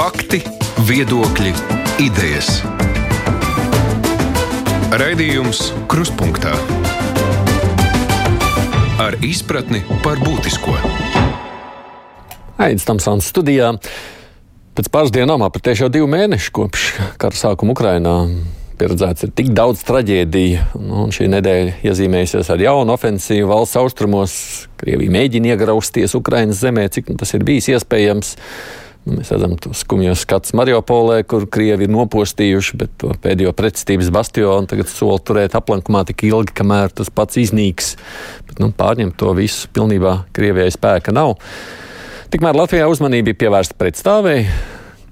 Fakti, viedokļi, idejas. Raidījums Kruspunkta ar izpratni par būtisko. Aizsmeļamies Tamsānas studijā. Pēc pāris dienām, apritējuši jau divi mēneši kopš kara sākuma Ukrajinā, pieredzēts ir tik daudz traģēdiju. Nu, šī nedēļa iezīmējusies ar jaunu ofensīvu valsts austrumos. Krievija mēģina iegrausties Ukraiņas zemē, cik nu, tas ir bijis iespējams. Nu, mēs redzam, ka skumjos skats Mariupolē, kur krievi ir nopostījuši, bet to pēdējo pretestības bastionu tagad soli turēt aplankumā tik ilgi, kamēr tas pats iznīks. Bet, nu, pārņemt to visu pilnībā Krievijai spēka nav. Tikmēr Latvijā uzmanība bija pievērsta pretstāvēji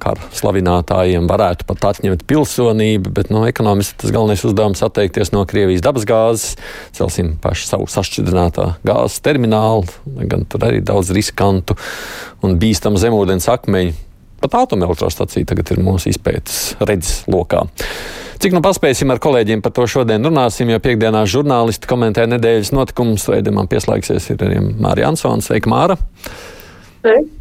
kara slavinātājiem varētu pat atņemt pilsonību, bet no ekonomiski tas galvenais uzdevums atteikties no Krievijas dabasgāzes. Celsim pašu savu sašķidrinātā gāzes terminālu, gan tur arī daudz riskantu un bīstamu zemūdens akmeņu. Pat atomelektrostacija tagad ir mūsu izpētes redzes lokā. Cik nu paspēsim ar kolēģiem par to šodien runāsim, jo piekdienā žurnālisti komentē nedēļas notikumus. Raidījumam pieslēgsies ir arī Mārija Ansons. Sveika, Māra! Sveika!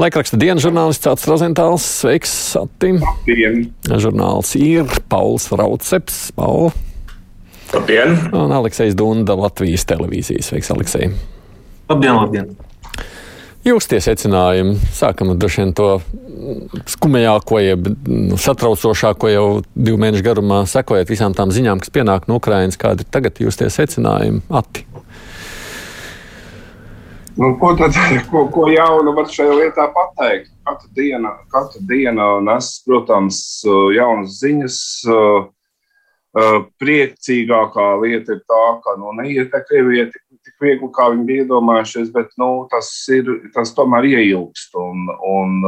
Laikraksta dienas žurnālists Atsas Rozentāls. Sveiks, Satim! Labdien! Žurnāls ir Pauls Rauceps. Paul. Labdien! Un Aleksis Dunda, Latvijas televīzijas. Sveiks, Aleksej! Labdien, labdien! Jūs tie secinājumi, sākam ar to skumjāko, jeb nu, satraucošāko jau divu mēnešu garumā, sekojot visām tām ziņām, kas pienāk no Ukrainas. Kādi ir tagad jūs tie secinājumi? Ati. Nu, ko, tad, ko, ko jaunu var šajā lietā pateikt? Katru dienu, katru dienu nes, protams, jaunas ziņas. Priecīgākā lieta ir tā, ka nu, neiet Krievijai tik, tik viegli, kā viņi bija iedomājušies, bet nu, tas, ir, tas tomēr ieilgst. Un, un,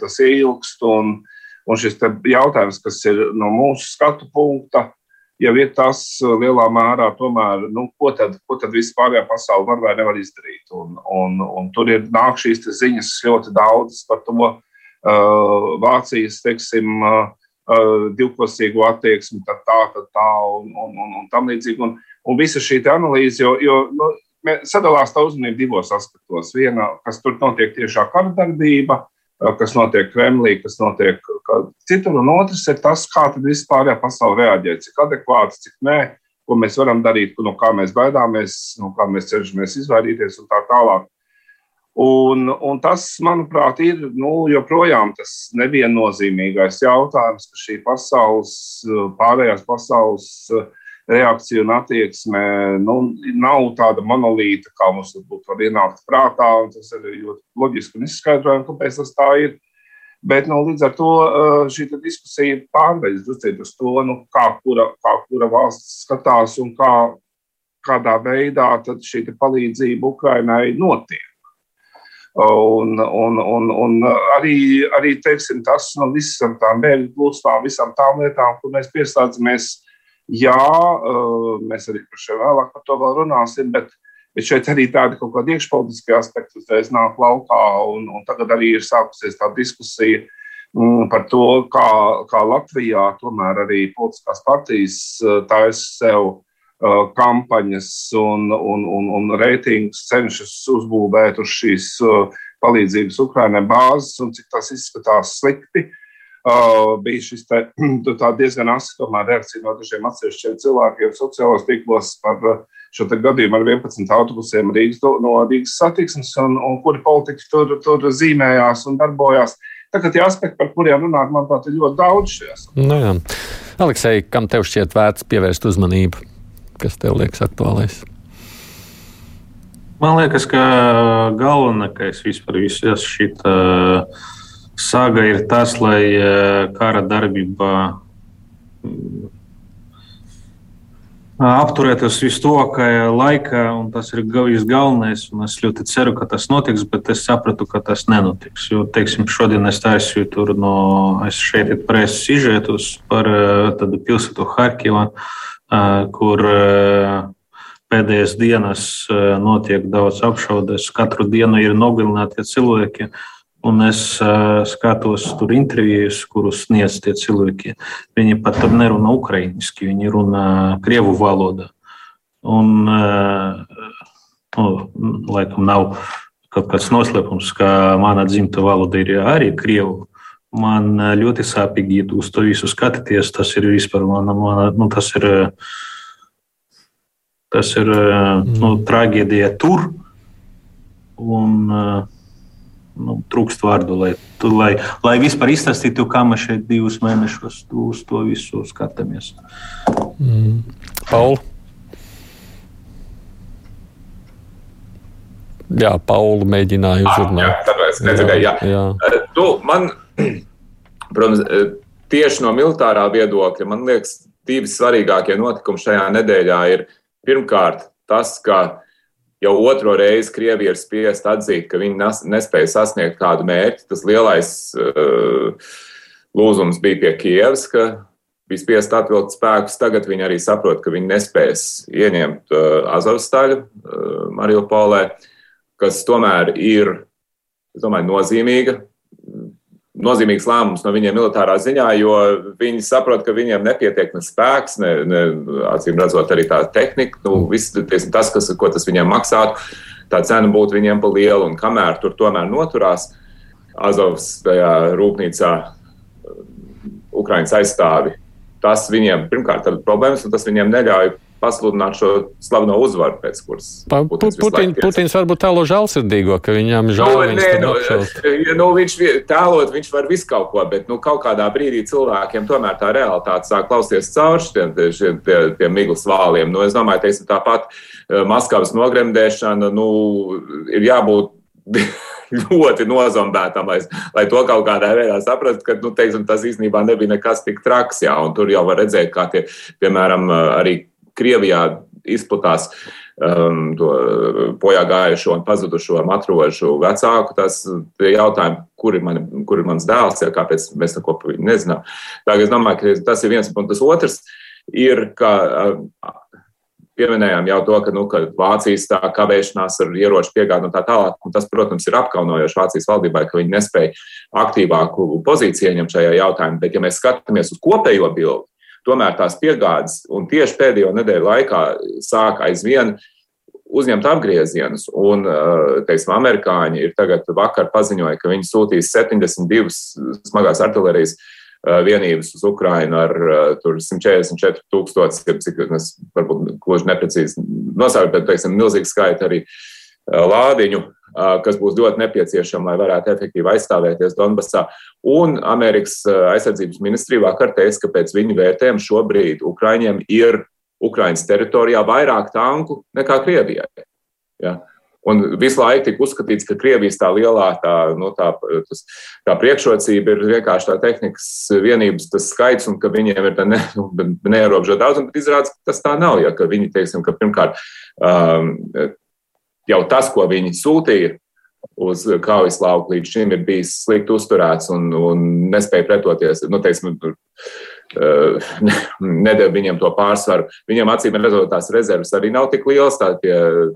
tas ieilgst un, un šis jautājums, kas ir no mūsu skatu punkta, jau ir tas uh, lielā mērā, tomēr, nu, ko tad, ko tad vispārējā pasaule var vai nevar izdarīt. Un, un, un tur ir nāk šīs ziņas ļoti daudz par to uh, Vācijas, teiksim, uh, uh, divkosīgu attieksmi, tad tā, tad tā un, un, un, un tam līdzīgi. Un, un visa šī analīze, jo, jo nu, sadalās tā uzmanība divos aspektos. Viena, kas tur notiek tiešā kara darbība, kas notiek Kremlī, kas notiek citur, un otrs ir tas, kā vispārējā pasaule reaģē, cik adekvāti, cik nē, ko mēs varam darīt, no kā mēs baidāmies, no kā mēs cenšamies izvairīties un tā tālāk. Un, un tas, manuprāt, ir nu, joprojām tas neviennozīmīgais jautājums, ka šī pasaules, pārējās pasaules uh, reakcija un attieksme nu, nav tāda monolīta, kā mums būtu var ienākt prātā. Tas ir ļoti loģiski un izskaidrojami, kāpēc tas tā ir. Bet nu, līdz ar to šī diskusija pārveidojas uz to, nu, kā, kura, kā kura valsts skatās un kā, kādā veidā šī palīdzība Ukrainai notiek. Un, un, un, un arī, arī teiksim, tas no visām tām bēgļu plūsmām, visām tām lietām, kur mēs pieslēdzamies Jā, mēs arī par šo vēlāk par to vēl runāsim, bet, bet šeit arī tādi kaut kādi iekšpolitiski aspekti uzreiz nāk laukā, un, un tagad arī ir sākusies tā diskusija mm, par to, kā, kā Latvijā tomēr arī politiskās partijas taisa sev kampaņas un, un, un, un reitingus cenšas uzbūvēt uz šīs palīdzības Ukrainai bāzes, un cik tas izskatās slikti. Uh, bija šis te, diezgan asa reakcija no dažiem atsevišķiem cilvēkiem sociālajos tīklos par šo gadījumu ar 11 autobusiem Rīgas, no Rīgas satiksmes, un, un kuri politiķi tur, tur zīmējās un darbojās. Tagad tie aspekti, par kuriem runāt, manuprāt, ir ļoti daudz šajās. Nu, jā. Aleksei, kam tev šķiet vērts pievērst uzmanību? Kas tev liekas aktuālais? Man liekas, ka galvenais vispār visas šī saga ir tas, lai eh, kara darbība mm, to, ka laika, un tas ir viss galvenais, un es ļoti ceru, ka tas notiks, bet es sapratu, ka tas nenotiks. Jo, teiksim, šodien es taisīju tur no, šeit preses izžētus par eh, tādu pilsētu Harkivu, eh, kur pēdējās dienas notiek daudz apšaudes, katru dienu ir nogalināti cilvēki. Un es uh, skatos tur intervijas, kurus sniedz tie cilvēki. Viņi pat nerunā ukraiņiski, viņi runā krievu valodā. Un, uh, nu, laikam, nav kaut kāds noslēpums, ka mana dzimta valoda ir arī krievu. Man ļoti sāpīgi uz to visu skatīties. Tas ir vispār mana, mana nu, tas ir, tas ir mm. nu, traģēdija tur. Un, nu, trūkst vārdu, lai, tu, lai, lai vispār izstāstītu, kā mēs šeit divus mēnešus uz to visu skatāmies. Mm. Paula? Jā, Paula mēģināja uzrunāt. Jā, tāpēc nedzirdēju. Jā. Jā. Jā. Tu, man, protams, tieši no militārā viedokļa, man liekas, divi svarīgākie notikumi šajā nedēļā ir pirmkārt tas, ka jau otro reizi Krievija ir spiest atzīt, ka viņi nespēja sasniegt kādu mērķi. Tas lielais uh, lūzums bija pie Kievas, ka bija spiest atvilkt spēkus. Tagad viņi arī saprot, ka viņi nespēs ieņemt uh, Azovstaļu uh, Mariupolē. Kas tomēr ir domāju, nozīmīga. Nozīmīgs lēmums no viņiem militārā ziņā, jo viņi saprot, ka viņiem nepietiek ne spēks, ne, ne acīm redzot, arī tā tehnika. Nu, viss tas, kas, ko tas viņiem maksātu, tā cena būtu viņiem pa lielu. Un kamēr tur tomēr noturās Azovs tajā rūpnīcā, Ukraiņas aizstāvi, tas viņiem pirmkārt ir problēmas, un tas viņiem neļauj pasludināt šo slaveno uzvaru, pēc kuras pa, Putins, Putin, Putins varbūt tēlo žēlsirdīgo, ka viņam ir žēl. Nu, nē, nu, nu, viņš tēlot, viņš var visu kaut ko, bet nu, kaut kādā brīdī cilvēkiem tomēr tā realitāte sāk klausties cauri šiem, šiem tie, tiem miglas vāliem. Nu, es domāju, teiksim, tāpat eh, Maskavas nogremdēšana nu, ir jābūt ļoti nozombētam, lai, lai to kaut kādā veidā saprastu, ka nu, teiksim, tas īstenībā nebija nekas tik traks. Jā, tur jau var redzēt, kā tie, piemēram, arī Krievijā izplatās um, to bojā gājušo un pazudušo matrožu vecāku. Tas jautājums, kur ir, mani, kur ir mans dēls, ja, kāpēc mēs neko par viņu nezinām. Tā, es domāju, ka tas ir viens un tas otrs ir, ka uh, pieminējām jau to, ka, nu, ka Vācijas kavēšanās ar ieroču piegādi un tā tālāk. Un tas, protams, ir apkaunojoši Vācijas valdībai, ka viņi nespēja aktīvāku pozīciju ieņemt šajā jautājumā. Bet, ja mēs skatāmies uz kopējo bildi, tomēr tās piegādes, un tieši pēdējo nedēļu laikā sāk aizvien uzņemt apgriezienus. Un, uh, teiksim, amerikāņi ir tagad vakar paziņoja, ka viņi sūtīs 72 smagās artilērijas uh, vienības uz Ukrajinu ar 144 uh, tūkstoši, cik es varbūt gluži neprecīzi nosaucu, bet, teiksim, milzīgi skaita arī lādiņu kas būs ļoti nepieciešama, lai varētu efektīvi aizstāvēties Donbassā. Un Amerikas aizsardzības ministrija vakar teica, ka pēc viņu vērtējuma šobrīd Ukraiņiem ir Ukraiņas teritorijā vairāk tanku nekā Krievijai. Ja? Un visu laiku tika uzskatīts, ka Krievijas tā lielā tā, nu, tā, tas, tā priekšrocība ir vienkārši tā tehnikas vienības skaits, un ka viņiem ir ne, nu, neierobežota daudzuma, bet izrādās, ka tas tā nav. Ja, ka viņi, teiksim, ka pirmkārt um, jau tas, ko viņi sūtīja uz kaujas lauku, līdz šim ir bijis slikti uzturēts un, un nespēja pretoties. Nu, teiksim, uh, nedēļ viņiem to pārsvaru. Viņam acīm redzot, tās rezerves arī nav tik lielas, tā, tie,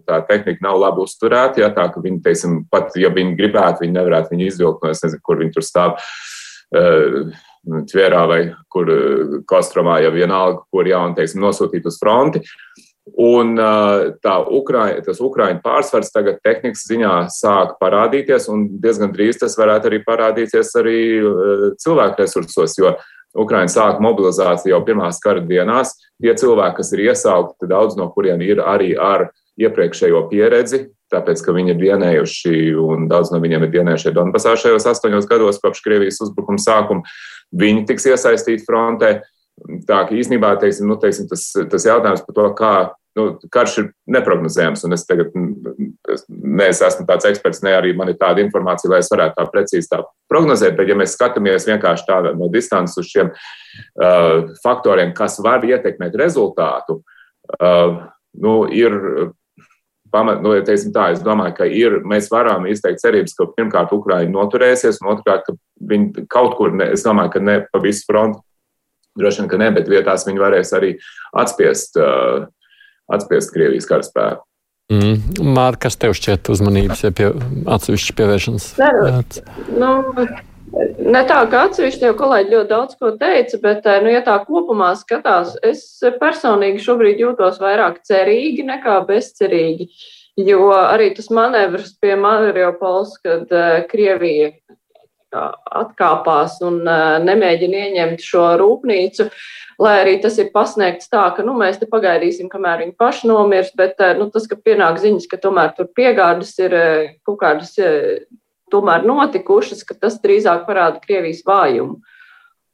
tā tehnika nav labi uzturēta. Ja, tā, viņi, teiksim, pat ja viņi gribētu, viņi nevarētu viņu izvilkt no es nezinu, kur viņi tur stāv. Uh, Tvērā vai kur Kostromā, ja vienalga, kur jaunu, teiksim, nosūtīt uz fronti. Uh, Un tā Ukraiņa, tas Ukrāņu pārsvars tagad tehnikas ziņā sāk parādīties, un diezgan drīz tas varētu arī parādīties arī cilvēku resursos, jo Ukraiņa sāk mobilizāciju jau pirmās kara dienās. Tie cilvēki, kas ir iesaukti, daudz no kuriem ir arī ar iepriekšējo pieredzi, tāpēc, ka viņi ir dienējuši, un daudz no viņiem ir dienējuši Donbasā šajos astoņos gados kopš Krievijas uzbrukuma sākuma, viņi tiks iesaistīti frontē. Tā ka īstenībā teiksim, nu, teiksim, tas, tas jautājums par to, kā nu, karš ir neparedzējams. Es tagad es, ne es esmu tāds eksperts, ne arī man ir tāda informācija, lai es varētu tā precīzi tā prognozēt. Bet, ja mēs skatāmies vienkārši tādā no distances uz šiem uh, faktoriem, kas var ietekmēt rezultātu, uh, nu, ir. Pamat, nu, teiksim tā, es domāju, ka ir, mēs varam izteikt cerības, ka pirmkārt Ukraiņa noturēsies, un otrkārt, ka viņi kaut kur, ne, es domāju, ka ne pa visu fronti, droši vien, ka ne, bet vietās viņi varēs arī atspiest uh, atspiest Krievijas karaspēku. Mm. Mārka, kas tev šķiet uzmanības, ja pie, atsevišķi pievēršanas? Nu, ne tā, ka atsevišķi jau kolēģi ļoti daudz ko teica, bet, eh, nu, ja tā kopumā skatās, es personīgi šobrīd jūtos vairāk cerīgi nekā bezcerīgi. Jo arī tas manevrs pie Mariupols, kad uh, Krievija atkāpās un nemēģina ieņemt šo rūpnīcu. Lai arī tas ir pasniegts tā, ka nu, mēs te pagaidīsim, kamēr viņi paši nomirs, bet nu, tas, ka pienāk ziņas, ka tomēr tur piegādes ir kaut kādas tomēr notikušas, ka tas drīzāk parāda Krievijas vājumu.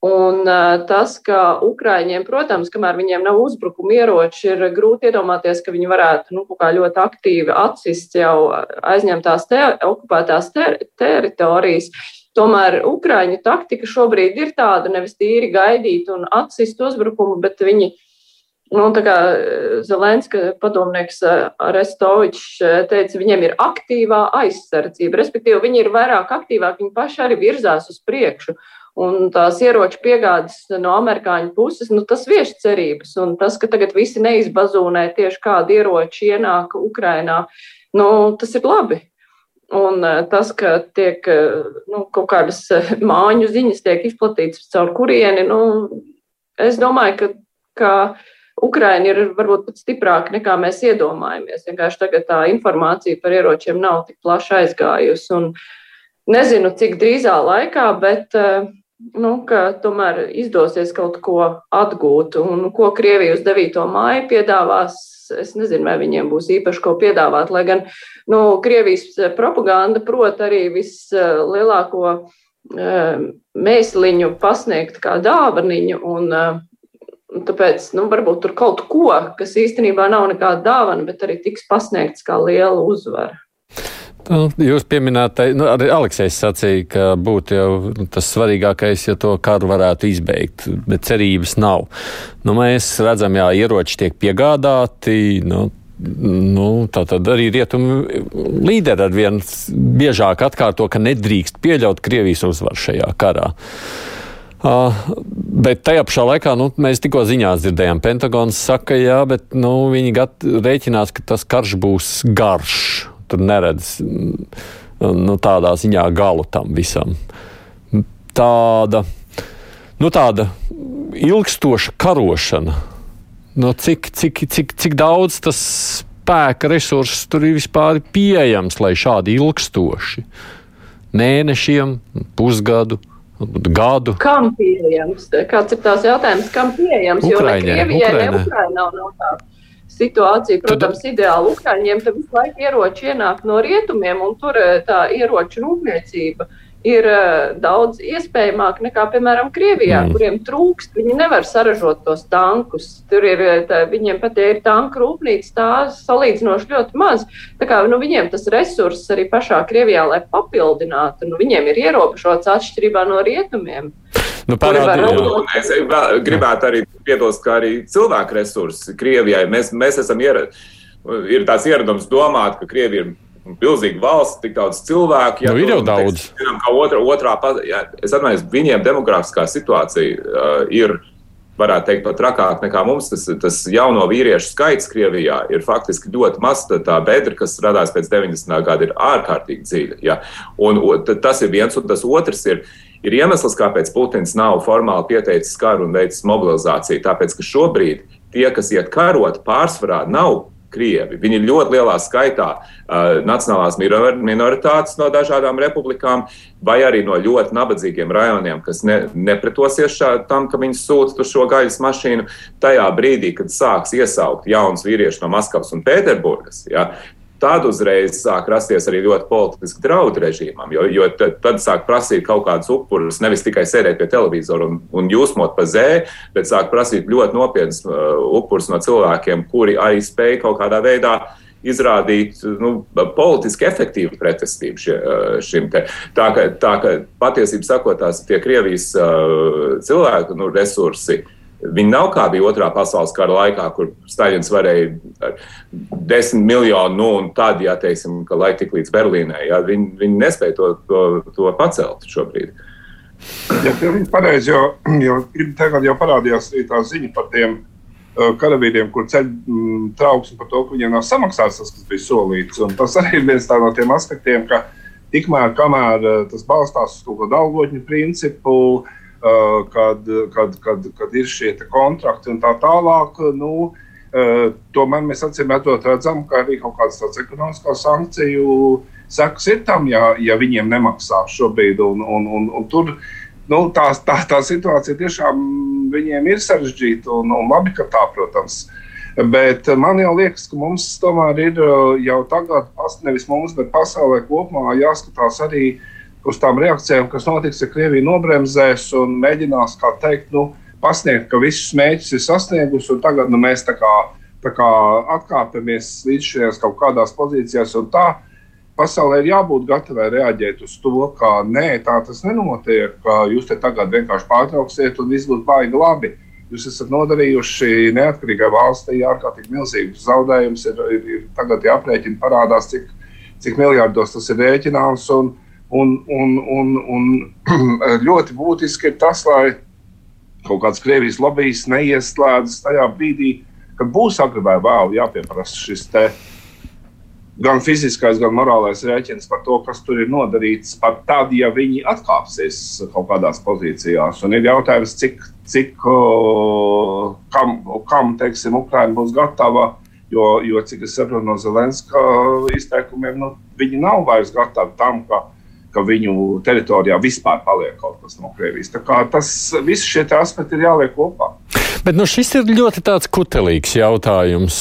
Un tas, ka Ukrāņiem, protams, kamēr viņiem nav uzbrukuma ieroči, ir grūti iedomāties, ka viņi varētu nu, ļoti aktīvi atsist jau aizņemtās te, okupētās ter teritorijas. Tomēr Ukrāņu taktika šobrīd ir tāda nevis tīri gaidīt un atsist uzbrukumu, bet viņi, nu, tā kā Zelenska padomnieks Arestovičs teica, viņiem ir aktīvā aizsardzība, respektīvi viņi ir vairāk aktīvāk, viņi paši arī virzās uz priekšu. Un tās ieroču piegādes no amerikāņu puses, nu, tas vieš cerības. Un tas, ka tagad visi neizbazūnē tieši kādi ieroči ienāk Ukrainā, nu, tas ir labi. Un eh, tas, ka tiek eh, nu, kaut kādas eh, māņu ziņas tiek izplatītas caur kurieni, nu, es domāju, ka, ka Ukraina ir varbūt pat stiprāka nekā mēs iedomājamies. Vienkārši tagad tā informācija par ieročiem nav tik plaši aizgājusi. Un nezinu, cik drīzā laikā, bet nu, tomēr izdosies kaut ko atgūt. Un ko Krievija uz 9. māju piedāvās, es nezinu, vai viņiem būs īpaši ko piedāvāt. Lai gan nu, Krievijas propaganda prot arī vislielāko eh, mēsliņu pasniegt kā dāvaniņu. Un, eh, Tāpēc nu, varbūt tur kaut ko, kas īstenībā nav nekāda dāvana, bet arī tiks pasniegts kā liela uzvara. Nu, jūs pieminējāt, nu, arī Aleksis sacīja, ka būtu jau tas svarīgākais, ja to karu varētu izbeigt, bet cerības nav. Nu, mēs redzam, jā, ieroči tiek piegādāti. Nu, Nu, tā tad arī rietumu līderi ar vien biežāk atkārto, ka nedrīkst pieļaut Krievijas uzvaru šajā karā. Uh, bet tajā pašā laikā nu, mēs tikko ziņās dzirdējām, Pentagons saka, jā, bet nu, viņi gat, rēķinās, ka tas karš būs garš tur neredz nu, tādā ziņā galu tam visam. Tāda, nu, tāda ilgstoša karošana, nu, cik, cik, cik, cik daudz tas spēka resursus tur ir vispār pieejams, lai šādi ilgstoši mēnešiem, pusgadu. Gadu. Kam pieejams? Kāds ir tās jautājums, kam pieejams? Ukraiņai, jo ne Krievijai, ne Ukrainai nav, nav tā situācija, protams, Tad... ideāli Ukraiņiem, tad visu laiku ieroči ienāk no rietumiem, un tur eh, tā ieroču rūpniecība ir uh, daudz iespējamāk nekā, piemēram, Krievijā, mm. kuriem trūkst. Viņi nevar saražot tos tankus. Tur ir, eh, tā, viņiem pat ja ir tanku rūpnīca, tā salīdzinoši ļoti maz. Tā kā nu, viņiem tas resurss arī pašā Krievijā, lai papildinātu, nu, viņiem ir ierobežots atšķirībā no rietumiem. Nu, parādi, es gribētu arī piebilst, ka arī cilvēku resursi Krievijai mēs, mēs esam ieradies. Ir tāds ieradums domāt, ka Krievija ir Pilnīgi valsts, tik daudz cilvēku. Ja, nu, ir jau daudz. Zinām, otra, otrā, ja, es atvainojos, viņiem demografiskā situācija uh, ir, varētu teikt, pat trakāk nekā mums. Tas, tas jauno vīriešu skaits Krievijā ir faktiski ļoti maz. Tā bedra, kas radās pēc 90. gada, ir ārkārtīgi dziļa. Ja. Un, tas ir viens, un tas otrs ir. Ir iemesls, kāpēc Putins nav formāli pieteicis karu un veicis mobilizāciju. Tāpēc, ka šobrīd tie, kas iet karot, pārsvarā nav krievi. Viņi ir ļoti lielā skaitā uh, nacionālās minoritātes no dažādām republikām, vai arī no ļoti nabadzīgiem rajoniem, kas ne, nepretosies šā, tam, ka viņi sūta šo gaļas mašīnu. Tajā brīdī, kad sāks iesaukt jaunus vīriešus no Maskavas un Pēterburgas, ja, tad uzreiz sāk rasties arī ļoti politiski draudi režīmam, jo, jo tad, tad sāk prasīt kaut kādus upurus, nevis tikai sēdēt pie televizora un, un jūsmot pa zē, bet sāk prasīt ļoti nopietnus uh, upurus no cilvēkiem, kuri arī spēj kaut kādā veidā izrādīt nu, politiski efektīvu pretestību šie, uh, šim te. Tā ka, tā ka patiesībā sakot, tās tie Krievijas uh, cilvēku nu, resursi Viņi nav kā bija otrā pasaules kara laikā, kur Staļins varēja desmit miljonu, nu, un tad, ja teiksim, ka lai tik līdz Berlīnai, ja, viņi, viņi nespēja to, to, to pacelt šobrīd. Ja, pareizi, jo, jo tagad jau parādījās tā ziņa par tiem uh, karavīriem, kur ceļ mm, trauksmi par to, ka viņiem nav samaksāts tas, kas bija solīts. Un tas arī ir viens no tiem aspektiem, ka tikmēr, kamēr uh, tas balstās uz kaut kādu algoņu principu, Uh, kad, kad, kad, kad ir šie kontrakti un tā tālāk. Nu, uh, tomēr mēs acīm redzam, ka arī kaut kādas tādas ekonomiskās sankciju sekas ir tam, ja, ja viņiem nemaksā šobrīd. Un, un, un, un tur nu, tā, tā, tā situācija tiešām viņiem ir sarežģīta un, un labi, ka tā, protams. Bet man liekas, ka mums tomēr ir jau tagad, nevis mums, bet pasaulē kopumā jāskatās arī uz tām reakcijām, kas notiks, ja Krievija nobremzēs un mēģinās, kā teikt, nu, pasniegt, ka visus mērķus ir sasniegusi, un tagad nu, mēs tā kā, tā kā atkāpjamies līdz šajās kaut kādās pozīcijās. Pasaulē ir jābūt gatavai reaģēt uz to, ka nē, tā tas nenotiek, ka jūs te tagad vienkārši pārtrauksiet un viss būs baigi labi. Jūs esat nodarījuši neatkarīgai valstī ārkārtīgi milzīgus zaudējumus. Ir, ir, ir tagad jāprēķina, parādās, cik, cik miljardos tas ir rēķināms. Un, un, un, un, un ļoti būtiski ir tas, lai kaut kāds Krievijas lobbyis neieslēdzas tajā brīdī, kad būs agri vai vēl jāpieprasa šis te gan fiziskais, gan morālais rēķins par to, kas tur ir nodarīts, pat tad, ja viņi atkāpsies kaut kādās pozīcijās. Un ir jautājums, cik, cik kam, kam teiksim, Ukraina būs gatava. Jo, jo cik es saprotu no Zelenska izteikumiem, nu, viņi nav vairs gatavi tam, ka ka viņu teritorijā vispār paliek kaut kas no Krievijas. Tas viss šie aspekti ir jāliek kopā. Bet nu, šis ir ļoti kutelīgs jautājums.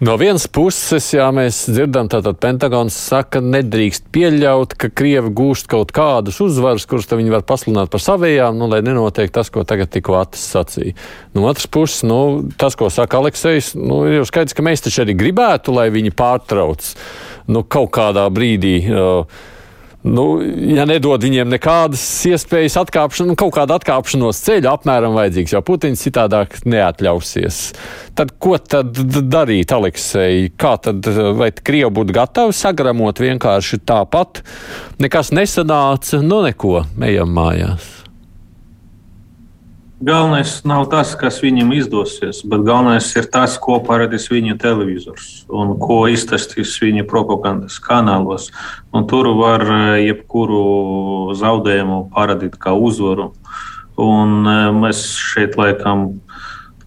No vienas puses, jā, mēs dzirdam, tātad Pentagons saka, nedrīkst pieļaut, ka Krievi gūst kaut kādas uzvaras, kuras viņi var pasludināt par savējām, nu, lai nenotiek tas, ko tagad tikko Atis sacīja. No otras puses, nu, tas, ko saka Aleksejs, nu, ir jau skaidrs, ka mēs taču arī gribētu, lai viņi pārtrauc nu, kaut kādā brīdī. Uh, nu, ja nedod viņiem nekādas iespējas nu, kaut kāda atkāpšanos ceļa apmēram vajadzīgs, jo Putins citādāk neatļausies. Tad ko tad darīt, Aleksei? Kā tad, vai Krievi būtu gatavi sagramot vienkārši tāpat? Nekas nesanāca, nu neko, ejam mājās. Galvenais nav tas, kas viņam izdosies, bet galvenais ir tas, ko parādīs viņa televizors un ko izstāstīs viņa propagandas kanālos. Un tur var eh, jebkuru zaudējumu parādīt kā uzvaru. Un eh, mēs šeit laikam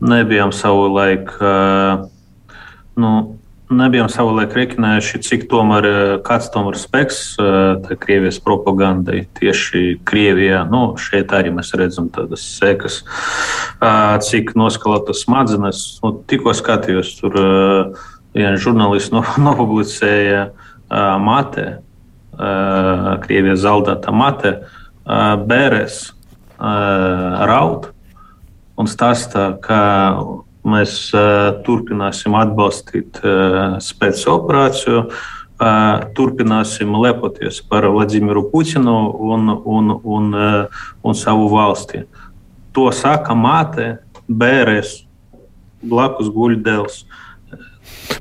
nebijām savu laiku. Eh, nu, nebijām savulaik rēķinājuši, cik tomēr, eh, kāds tomēr spēks eh, Krievijas propagandai tieši Krievijā. Nu, šeit arī mēs redzam tādas sekas, cik noskalotas smadzenes. Nu, tikko skatījos, tur viens žurnālists no, nopublicēja mate, Krievijas zaudēta mate, bērēs raud un stāsta, ka Mēs turpināsim atbalstīt spēcoperāciju, turpināsim lepoties par Vladimiru Putinu un, un, un, un savu valsti. To saka māte, bērēs, blakus guļ dēls.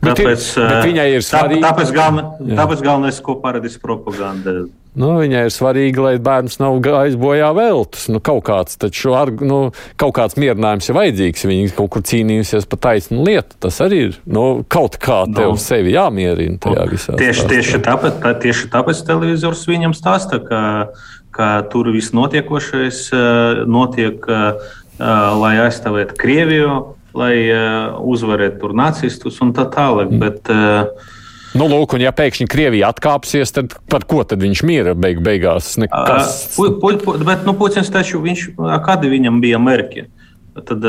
Tāpēc, bet, bet viņai ir svarīgi. Tāpēc, galvenais, tāpēc galvenais, ko paradīs propaganda. Nu, viņai ir svarīgi, lai bērns nav gājis bojā veltus. Nu, kaut, kāds, taču, ar, nu, kaut kāds mierinājums ir vajadzīgs. Viņa kaut kur cīnījusies par taisnu lietu. Tas arī ir nu, kaut kā nu. tev nu, sevi jāmierina tajā visā. Tieši, tieši, tāpēc, tā, tieši tāpēc televizors viņam stāsta, ka, ka tur viss notiekošais eh, notiek, eh, lai aizstāvētu Krieviju, lai uzvarētu tur nacistus un tā tālāk. Mm. Bet, Nu, lūk, un ja pēkšņi Krievija atkāpsies, tad par ko tad viņš miera beig beigās? Nekas... Pu, pu, pu, bet, nu, Putins taču, viņš, kādi viņam bija mērķi? Tad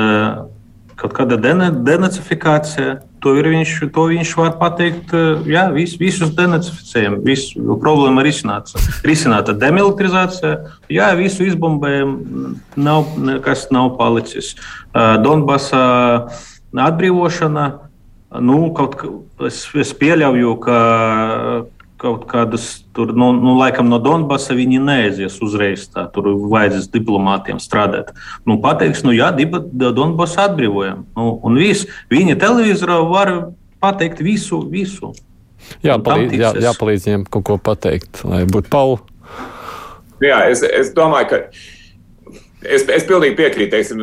kaut kāda denacifikācija, to, viņš, to viņš var pateikt, jā, vis, visus denacificējam, visu problēmu izsnāca. Risināta demilitarizācija, jā, visu izbombējam, nav, nekas nav palicis. Donbasa atbrīvošana, nu, kaut kā es, es pieļauju, ka kaut kādas tur, nu, nu laikam no Donbasa viņi neaizies uzreiz. Tā, tur vajadzēs diplomātiem strādāt. Nu, pateiks, nu jā, Donbasu atbrīvojam. Nu, un viss, viņa televizorā var pateikt visu, visu. Jā, palīdz, jā, jāpalīdz viņiem kaut ko pateikt, lai būtu Pauli. Jā, es, es domāju, ka Es, es pilnīgi piekrītu, teiksim,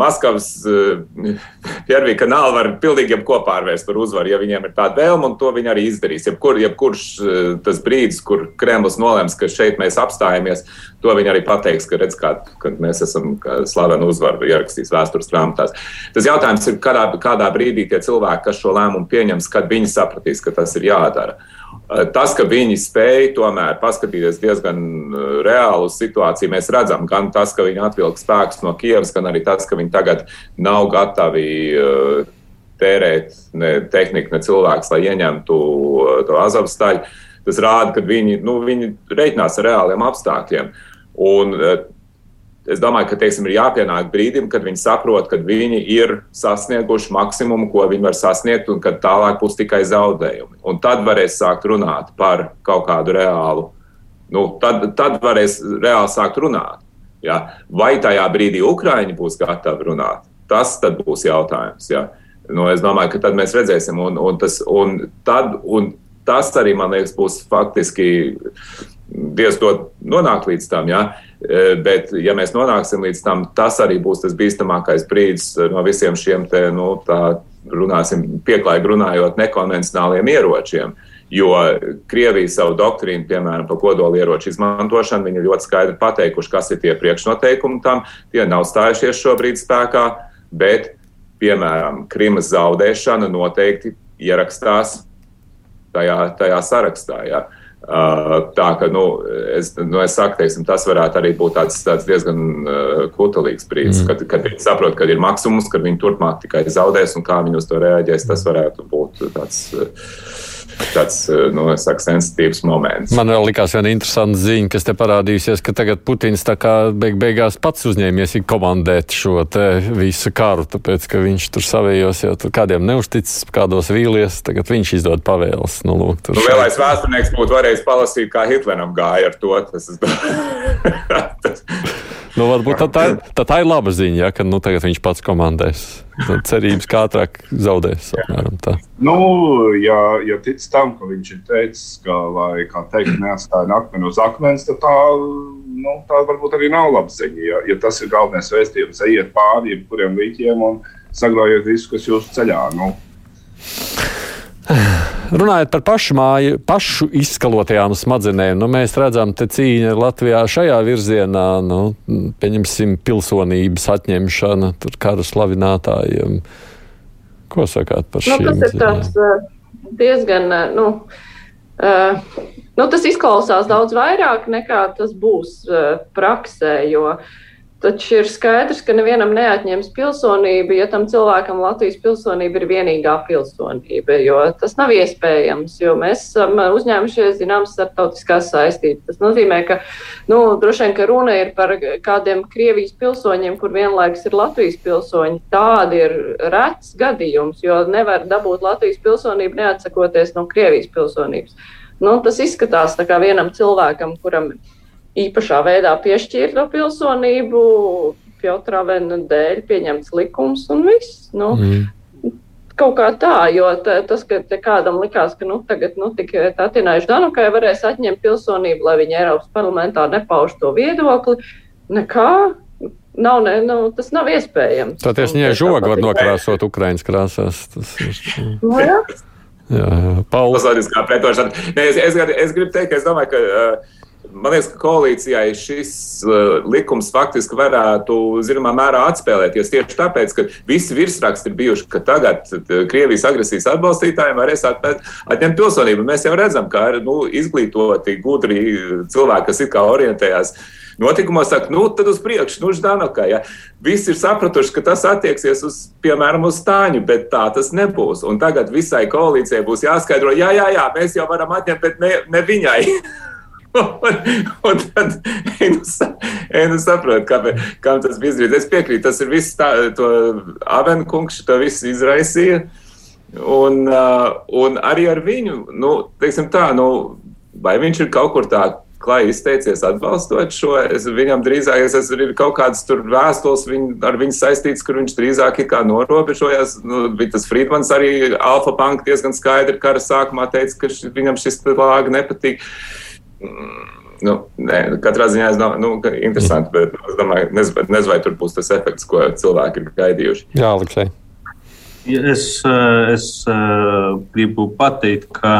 Maskavas Jervija eh, kanāla var pilnīgi jebko pārvērst par uzvaru, ja viņiem ir tāda vēlme, un to viņi arī izdarīs. Jebkur, jebkurš eh, tas brīdis, kur Kremlis nolems, ka šeit mēs apstājamies, to viņi arī pateiks, ka redz, kā, kad mēs esam slaveni uzvaru ierakstījis vēstures grāmatās. Tas jautājums ir, kādā, kādā brīdī tie cilvēki, kas šo lēmumu pieņems, kad viņi sapratīs, ka tas ir jādara. Tas, ka viņi spēja tomēr paskatīties diezgan reālu situāciju, mēs redzam gan tas, ka viņi atvilka spēkus no Kievas, gan arī tas, ka viņi tagad nav gatavi tērēt ne tehniku, ne cilvēks, lai ieņemtu to azovstaļu. Tas rāda, ka viņi, nu, viņi reiķinās ar reāliem apstākļiem. Un, Es domāju, ka teiksim, ir jāpienāk brīdim, kad viņi saprot, ka viņi ir sasnieguši maksimumu, ko viņi var sasniegt, un ka tālāk būs tikai zaudējumi. Un tad varēs sākt runāt par kaut kādu reālu, nu, tad, tad varēs reāli sākt runāt. Ja? Vai tajā brīdī Ukraiņi būs gatavi runāt? Tas būs jautājums. Ja? Nu, es domāju, ka tad mēs redzēsim, un, un, tas, un, tad, un tas arī, man liekas, būs faktiski diezgan nonākt līdz tam. Ja? E, bet, ja mēs nonāksim līdz tam, tas arī būs tas bīstamākais brīdis no visiem šiem te, nu, tā runāsim, pieklājīgi runājot, nekonvencionāliem ieročiem. Jo Krievija savu doktrīnu, piemēram, par kodolieroču izmantošanu, viņi ļoti skaidri pateikuši, kas ir tie priekšnoteikumi tam. Tie nav stājušies šobrīd spēkā, bet, piemēram, Krimas zaudēšana noteikti ierakstās tajā, tajā sarakstā. Ja. Uh, tā ka, nu, es, nu, es saku, teiksim, tas varētu arī būt tāds, tāds diezgan uh, kutelīgs brīdis, mm. kad, kad viņi saprot, ka ir maksimums, ka viņi turpmāk tikai zaudēs un kā viņi uz to reaģēs. Tas varētu būt tāds. Tāds eh, nu, saku, sensitīvs moments. Man vēl likās viena interesanta ziņa, kas te parādījusies, ka tagad Putins beig beigās pats uzņēmies komandēt šo visu karu, tāpēc, ka viņš tur savējos jau tur kādiem neuzticis, kādos vīlies, tagad viņš izdod pavēles. Nu, lūk, nu, lielais vēsturnieks būtu varējis palasīt, kā Hitleram gāja ar to. Tas, tas, Nu, varbūt tā, tā, tā, tā ir laba ziņa, ja, ka nu, tagad viņš pats komandēs. Tad cerības kā ātrāk zaudēs. Apmēram, tā. nu, ja, ja tic tam, ka viņš ir teicis, ka, lai, kā teikt, neatstāja akmeni uz akmens, tad tā, nu, tā varbūt arī nav laba ziņa. Ja, ja tas ir galvenais vēstījums, ejiet pāri jebkuriem līķiem un saglabājiet visu, kas jūsu ceļā. Nu. Runājot par pašu māju, pašu izskalotajām smadzenēm, nu, mēs redzam, ka cīņa Latvijā šajā virzienā, nu, pieņemsim, pilsonības atņemšana kara slavinātājiem. Ko sakāt par šiem? Nu, tas ir tāds uh, diezgan, uh, nu, uh, nu, tas izklausās daudz vairāk nekā tas būs uh, praksē, jo uh, Taču ir skaidrs, ka nevienam neatņems pilsonību, ja tam cilvēkam Latvijas pilsonība ir vienīgā pilsonība. Tas nav iespējams, jo mēs esam uzņēmušies zināmas starptautiskās saistības. Tas nozīmē, ka nu, droši vien ka runa ir par kādiem Krievijas pilsoņiem, kur vienlaikus ir Latvijas pilsoņi. Tādi ir rets gadījums, jo nevar dabūt Latvijas pilsonību neatsakoties no Krievijas pilsonības. Nu, tas izskatās kā vienam cilvēkam, kuram ir īpašā veidā piešķirta pilsonību, Piotra Vena dēļ pieņemts likums un viss. Nu, mm. Kaut kā tā, jo tas, ka kādam likās, ka nu, tagad nu, Tatinājuši Danukai varēs atņemt pilsonību, lai viņa Eiropas parlamentā nepauž to viedokli, nekā nav, ne, nu, tas nav iespējams. Tā tieši viņai žoga var nokrāsot Ukraiņas krāsās. Tas ir. No, nu, jā. Jā, jā. Pauls. Es, es, es, es gribu teikt, ka es domāju, ka uh, Man liekas, ka koalīcijai šis uh, likums faktiski varētu zināmā mērā atspēlēties tieši tāpēc, ka visi virsraksti ir bijuši, ka tagad uh, Krievijas agresijas atbalstītājiem varēs atņemt pilsonību. Mēs jau redzam, ka nu, izglītoti, gudri cilvēki, kas it kā orientējās notikumos, saka, nu, tad uz priekšu, nu, Ždanokā. Ja. Visi ir sapratuši, ka tas attieksies uz, piemēram, uz Stāņu, bet tā tas nebūs. Un tagad visai koalīcijai būs jāskaidro, jā, jā, jā, mēs jau varam atņemt, bet ne, ne viņai. un, un tad Einu saprot, kāpēc, kam tas bija izdarīts. Es piekrītu, tas ir viss tā, to Avenu kungs to visu izraisīja. Un, uh, un arī ar viņu, nu, teiksim tā, nu, vai viņš ir kaut kur tā klāji izteicies atbalstot šo. Es viņam drīzāk, es esmu kaut kādas vēstules viņ, ar viņu saistīts, kur viņš drīzāk ir kā norobežojās. Nu, tas Friedmans arī Alfa Punk diezgan skaidri kara sākumā teica, ka š, viņam šis lāga nepatīk. Uh, Nu, nē, katrā ziņā es domāju, nu, ka interesanti, bet es domāju, nezinu, nezinu, vai tur būs tas efekts, ko cilvēki ir gaidījuši. Jā, Aleksei. Es, es gribu pateikt, ka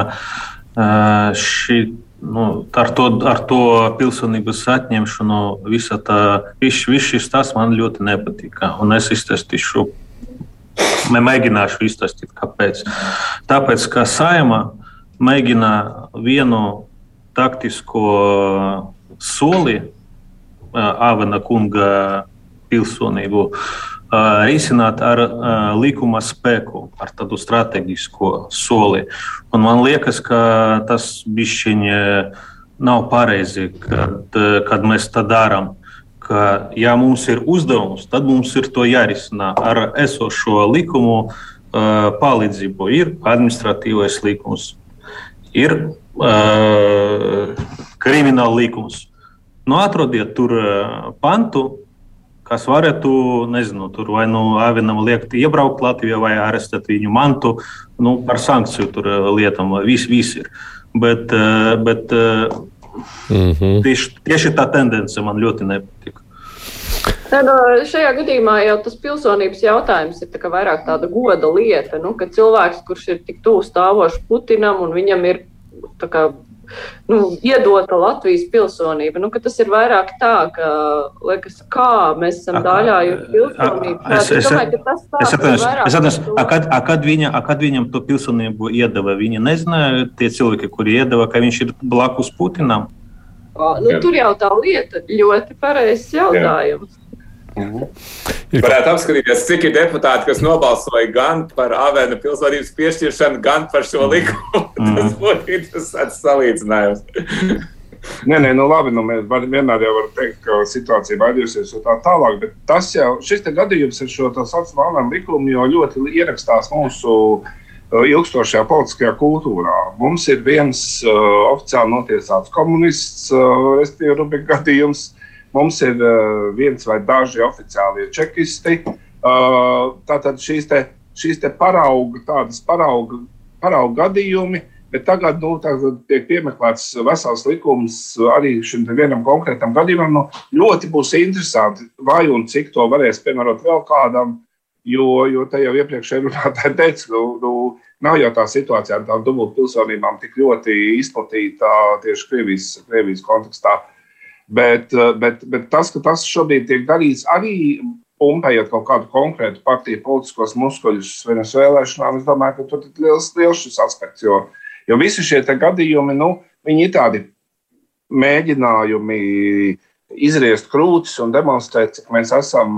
šī nu, ar, to, ar to pilsonības atņemšanu visa tā, viss, viss šis tas man ļoti nepatika. Un es iztestīšu, mēģināšu iztestīt, kāpēc. Tāpēc, ka saima mēģina vienu taktisko soli Avena kunga pilsonību risināt ar likuma spēku, ar tādu strateģisko soli. Un man liekas, ka tas bišķiņi nav pareizi, kad, kad mēs tā darām. Ka, ja mums ir uzdevums, tad mums ir to jārisina ar esošo likumu uh, palīdzību. Ir administratīvais likums, ir uh, krimināla likums. Nu, atrodiet tur pantu, kas varētu, nezinu, tur vai nu Avinam liekt iebraukt Latvijā vai arestēt viņu mantu nu, par sankciju tur, lietām. Viss vis ir. Bet, bet mm -hmm. tieši, tieši tā tendence man ļoti nepatīk. Tad, šajā gadījumā jau tas pilsonības jautājums ir tā vairāk tāda goda lieta, nu, ka cilvēks, kurš ir tik tuvu stāvošs Putinam un viņam ir kā, nu, iedota Latvijas pilsonība, nu, tas ir vairāk tā, ka, liekas, kā mēs esam daļājuši pilsonību. Es, es, domāju, es, es atceros, kad, kad, viņa, kad viņam to pilsonību iedeva, viņa nezināja, tie cilvēki, kuri iedeva, ka viņš ir blakus Putinam. Nu, tur jau tā lieta ļoti pareizs jautājums. Mhm. Varētu apskatīties, cik ir deputāti, kas nobalsoja gan par Avena pilsonības piešķiršanu, gan par šo mhm. likumu. Mm. Tas būtu interesants salīdzinājums. Nē, nē, nu labi, nu mēs vienmēr jau varam teikt, ka situācija baidījusies un tā tālāk, bet tas jau, šis gadījums ar šo tā saucamo likumu jau ļoti ierakstās mūsu uh, ilgstošajā politiskajā kultūrā. Mums ir viens uh, oficiāli notiesāts komunists, uh, respektīvi Rubika gadījums, Mums ir uh, viens vai daži oficiālie čekisti. Uh, tātad šīs, te, šīs te parauga, tādas parauga, parauga gadījumi, bet tagad nu, tiek piemeklēts vesels likums arī šim vienam konkrētam gadījumam. Nu, ļoti būs interesanti, vai un cik to varēs piemērot vēl kādam, jo, jo te jau iepriekšējā runātāja teica, nu, nu, nav jau tā situācija ar tām dubultpilsonībām tik ļoti izplatīta tieši Krievijas, Krievijas kontekstā. Uh, Bet, eh, bet, bet tas, ka tas šobrīd tiek darīts arī pumpējot kaut kādu konkrētu partiju politiskos muskuļus vienas vēlēšanām, es domāju, ka tur ir liels, liels šis aspekts. Jo, jo visi šie gadījumi, nu, viņi ir tādi mēģinājumi izriest krūtis un demonstrēt, cik mēs esam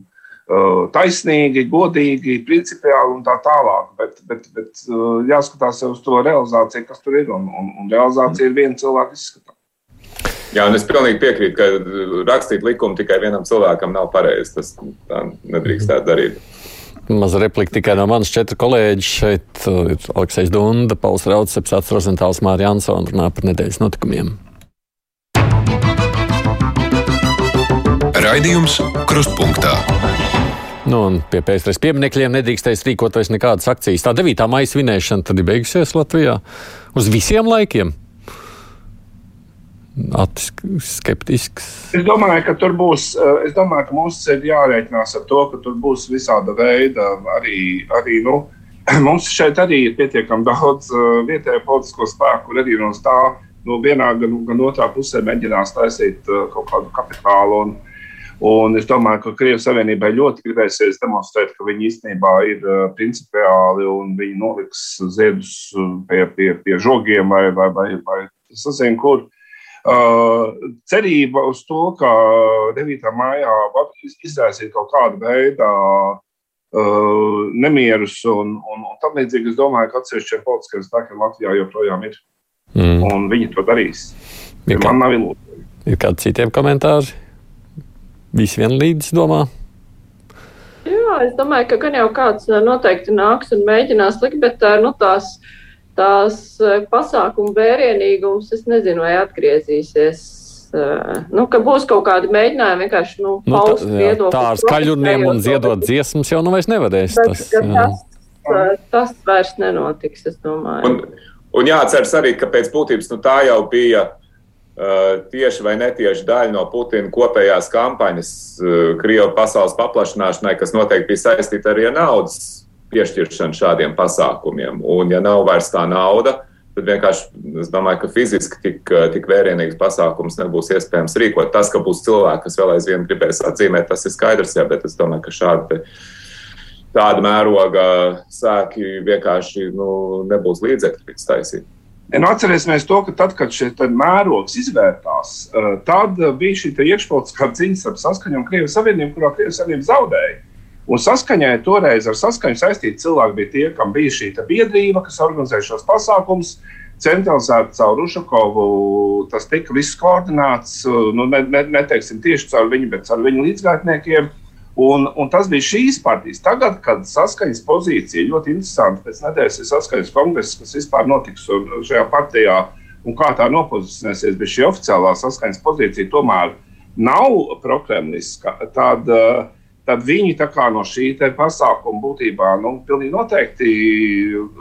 uh, taisnīgi, godīgi, principiāli un tā tālāk. Bet, bet, bet uh, jāskatās uz to realizāciju, kas tur ir. Un, un, un realizācija ir viena cilvēka izskatā. Jā, un es pilnīgi piekrītu, ka rakstīt likumu tikai vienam cilvēkam nav pareizi. Tas tā nedrīkstētu darīt. Maza replika tikai no manas četru kolēģi. Šeit uh, ir Aleksis Dunda, Pauls Rauds, Ats Rozentāls, Mārija Ansona runā par nedēļas notikumiem. Raidījums Krustpunktā. Nu, pie pēcteres pieminekļiem nedrīkstēs rīkot vairs nekādas akcijas. Tā 9. maija svinēšana tad ir beigusies Latvijā uz visiem laikiem skeptisks? Es domāju, ka tur būs, eh, es domāju, ka mums ir jārēķinās ar to, ka tur būs visāda veida arī, arī nu, mums šeit arī ir pietiekami daudz uh, vietējo politisko spēku, kur arī no tā, no vienā gan, gan otrā pusē mēģinās taisīt uh, kaut kādu kapitālu. Un, Un es domāju, ka Krievijas Savienībai ļoti gribēsies demonstrēt, ka viņi īstenībā ir principiāli un viņi noliks ziedus pie, pie, pie žogiem vai, vai, vai, vai nezinu, kur. Uh, cerība uz to, ka 9. maijā var izraisīt kaut kādu veidu uh, nemierus un, un, un tam līdzīgi. Es domāju, ka atsevišķiem politiskiem spēkiem Latvijā joprojām ir. Mm. Un viņi to darīs. Ir kā, man nav ilūzija. Ir kādi citiem komentāri? Visi vienlīdz domā? Jā, es domāju, ka gan jau kāds noteikti nāks un mēģinās likt, bet nu, tās uh, tās eh, pasākumu vērienīgums, es nezinu, vai atgriezīsies. Eh, nu, ka būs kaut kādi mēģinājumi vienkārši nu, nu, paust viedokli. Tā ar skaļurniem un ziedot dziesmas jau nu vairs nevarēs. Bet, tas, tas, eh, tas vairs nenotiks, es domāju. Un, un jāatceras arī, ka pēc būtības nu, tā jau bija tieši vai netieši daļa no Putina kopējās kampaņas Krievijas pasaules paplašināšanai, kas noteikti bija saistīta arī ar naudas piešķiršanu šādiem pasākumiem. Un, ja nav vairs tā nauda, tad vienkārši es domāju, ka fiziski tik, tik vērienīgs pasākums nebūs iespējams rīkot. Tas, ka būs cilvēki, kas vēl aizvien gribēs atzīmēt, tas ir skaidrs, jā, bet es domāju, ka šādi. Tāda mēroga sēkļi vienkārši nu, nebūs līdzekļi, kas taisīt. Nu, atcerēsimies to, ka tad, kad šis mērogs izvērtās, tad bija šī iekšpolitiskā cīņa ar saskaņu un Krievijas Savienību, kurā Krievijas Savienība zaudēja. Un saskaņai toreiz ar saskaņu saistīti cilvēki bija tie, kam bija šī biedrība, kas organizēja šos pasākumus. Centralizēti caur Ušakovu tas tika viss koordinēts, nu, ne, ne, neteiksim tieši caur viņu, bet caur viņu līdzgaitniekiem. Un, un tas bija šīs partijas. Tagad, kad saskaņas pozīcija ļoti interesanti, pēc nedēļas ir saskaņas kongress, kas vispār notiks šajā partijā un kā tā nopozicionēsies, bet šī oficiālā saskaņas pozīcija tomēr nav prokremliska. Tad, uh, tad viņi no šī pasākuma būtībā nu, noteikti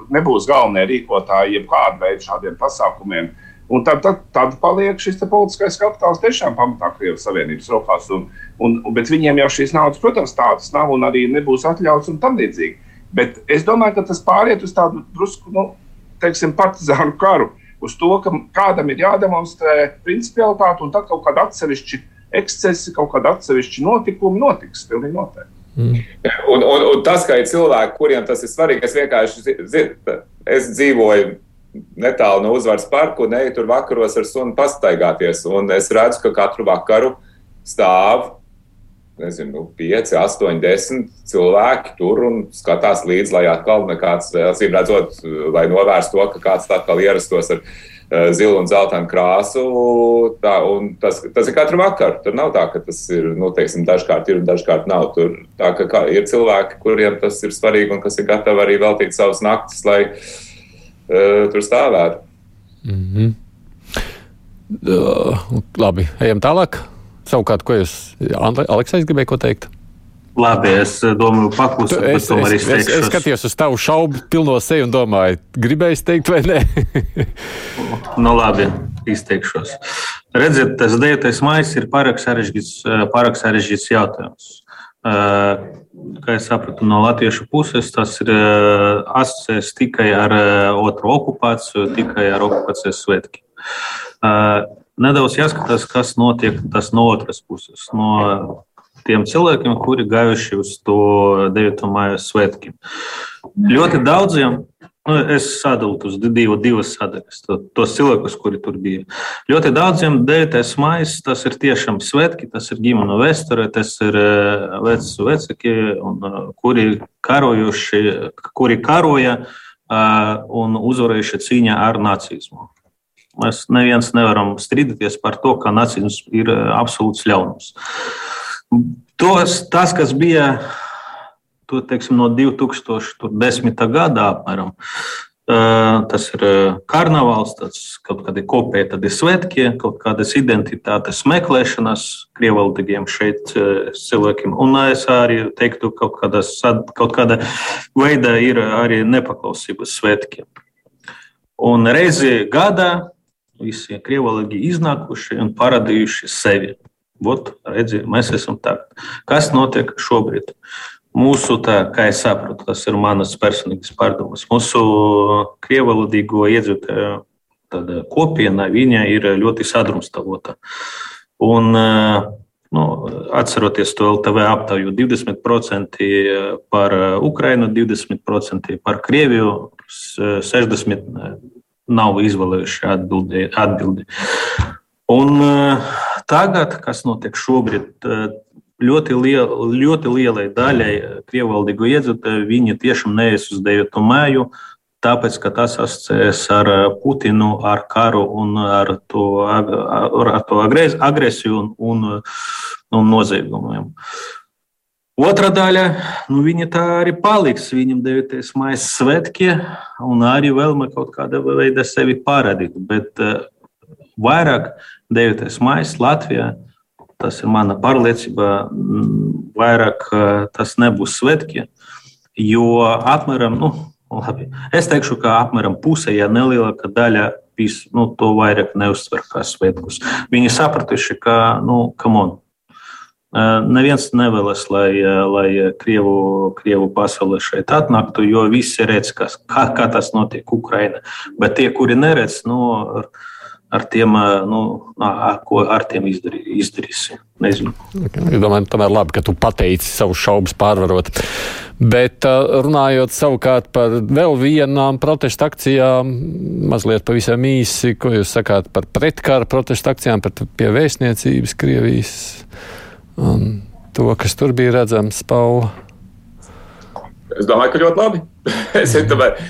nebūs galvenie rīkotāji jebkāda veida šādiem pasākumiem. Un tad, tad, tad paliek šis politiskais kapitāls tiešām pamatā Krievijas Savienības rokās. Un, un, bet viņiem jau šīs naudas, protams, tādas nav un arī nebūs atļauts un tam līdzīgi. Bet es domāju, ka tas pāriet uz tādu drusku, nu, teiksim, partizānu karu, uz to, ka kādam ir jādemonstrē principialitāte un tad kaut kāda atsevišķa ekscesi, kaut kāda atsevišķa notikuma notiks. Pilnīgi noteikti. Mm. Un, un, un tas, ka ir cilvēki, kuriem tas ir svarīgi, es vienkārši zinu, es dzīvoju netālu no uzvaras parka un eju tur vakaros ar sunu pastaigāties. Un es redzu, ka katru vakaru stāv nezinu, 5, 8, 10 cilvēki tur un skatās līdzi, lai atkal nekāds, acīm redzot, lai novērstu to, ka kāds atkal ierastos ar Eh, zilu un zeltainu krāsu. Tā, tas, tas ir katru vakaru. Tur nav tā, ka tas ir, nu, teiksim, dažkārt ir un dažkārt nav. Tur tā, ka, kā, ir cilvēki, kuriem tas ir svarīgi un kas ir gatavi arī veltīt savas naktis, lai uh, tur stāvētu. Mm -hmm. uh, labi, ejam tālāk. Savukārt, ko jūs, Aleksis, gribēja ko teikt? Labi, es eh, domāju, paklusēt, es, es, es, es, es skatījos uz tavu šaubu pilno seju un domāju, gribēju teikt vai nē? nu, labi, izteikšos. Redziet, tas 9. maijs ir pārāk sarežģīts, eh, jautājums. Eh, kā es sapratu no latviešu puses, tas ir asociēts tikai ar otru okupāciju, tikai ar okupācijas svētkiem. Nedaudz jāskatās, kas notiek tas no otras puses. No tiem cilvēkiem, kuri gājuši uz to 9. māja svētkiem. Ļoti daudziem. Nu, es sadalu uz divu, divas sadaļas, to, tos cilvēkus, kuri tur bija. Ļoti daudziem 9. maija tas ir tiešām svētki, tas ir ģimene vēsture, tas ir veci vecāki, kuri karojuši, kuri karoja un uzvarējuši cīņā ar nacismu. Mēs neviens nevaram strīdēties par to, ka nacisms ir absolūts ļaunums. Tos, tas, kas bija to, teiksim, no 2010. gada apmēram, tas ir karnevāls, tas kaut kādi kopēji tādi svētki, kaut kādas identitātes meklēšanas krievaldīgiem šeit cilvēkiem. Un es arī teiktu, kaut, kādas, kaut kāda veida ir arī nepaklausības svētki. Un reizi gadā visi krievaldīgi iznākuši un parādījuši sevi. Vot, redzi, mēs esam tagad. Kas notiek šobrīd? Mūsu, tā, kā es saprotu, tas ir manas personīgas pārdomas. Mūsu krievalodīgo iedzīvotāju kopiena viņa ir ļoti sadrumstalota. Un, nu, atceroties to LTV aptauju, 20% par Ukrainu, 20% par Krieviju, 60% nav izvēlējuši atbildi. atbildi. Un tagad, kas notiek šobrīd, ļoti, liel, ļoti lielai daļai krievvaldīgu iedzīvotāju, viņi tiešām neies uz 9. māju, tāpēc, ka tas asociējas ar Putinu, ar karu un ar to, ar, ar to agresiju un, un, un noziegumiem. Otra daļa, nu, viņa tā arī paliks. Viņam 9. maija svētki un arī vēlme kaut kādā veidā sevi parādīt. Bet vairāk 9. maija Latvijā. Tas ir mana pārliecība. Vairāk tas nebūs svētki, jo apmēram, nu, labi, es teikšu, ka apmēram puse, ja nelielāka daļa visu nu, to vairāk neuztver kā svētkus. Viņi sapratuši, ka, nu, come on, Neviens nevēlas, lai, lai Krievu, Krievu pasaule šeit atnāktu, jo visi redz, kas, kā, kā tas notiek Ukraina. Bet tie, kuri neredz, nu, ar tiem, nu, ar ko ar tiem izdarī, izdarīsi. Nezinu. Okay. Es domāju, tomēr labi, ka tu pateici savus šaubas pārvarot. Bet runājot savukārt par vēl vienām protesta akcijām, mazliet pavisam īsi, ko jūs sakāt par pretkara protesta akcijām, par pie vēstniecības Krievijas un to, kas tur bija redzams, Paula? Es domāju, ka ļoti labi. es domāju,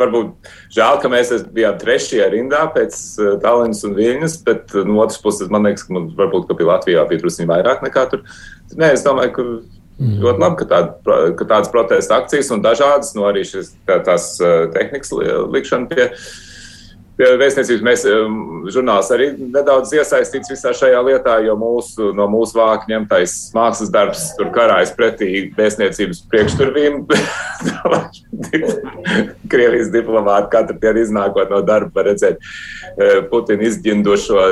varbūt žēl, ka mēs bijām trešajā rindā pēc Tallinas un Viļņas, bet no otras puses man liekas, ka mums varbūt ka Latvijā bija drusku vairāk nekā tur. Nē, es domāju, ka Mm. Ļoti labi, ka, tāda, ka tādas protesta akcijas un dažādas, no arī šis, tā, tās tehnikas likšana pie, pie vēstniecības. Mēs, žurnāls, arī nedaudz iesaistīts visā šajā lietā, jo mūsu, no mūsu vāka ņemtais mākslas darbs tur karājas pretī vēstniecības priekšturvīm. Krievijas diplomāti katru dienu iznākot no darba, redzēt Putina izģindošo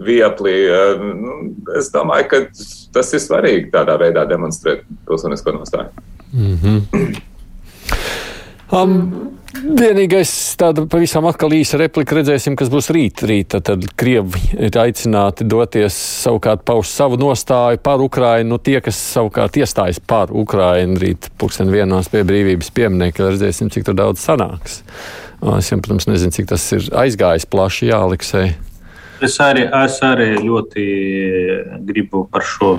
viepli. Nu, es domāju, ka tas ir svarīgi tādā veidā demonstrēt pilsonisko nostāju. Mm -hmm. Um, Vienīgais tāda pavisam atkal īsa replika redzēsim, kas būs rīt. Rīta tad Krievi ir aicināti doties savukārt paust savu nostāju par Ukrainu. Nu, tie, kas savukārt iestājas par Ukrainu rīt pulksten vienos pie brīvības pieminekļa, redzēsim, cik tur daudz sanāks. Es jau, protams, nezinu, cik tas ir aizgājis plaši, jā, Aleksei. Es arī, es arī ļoti gribu par šo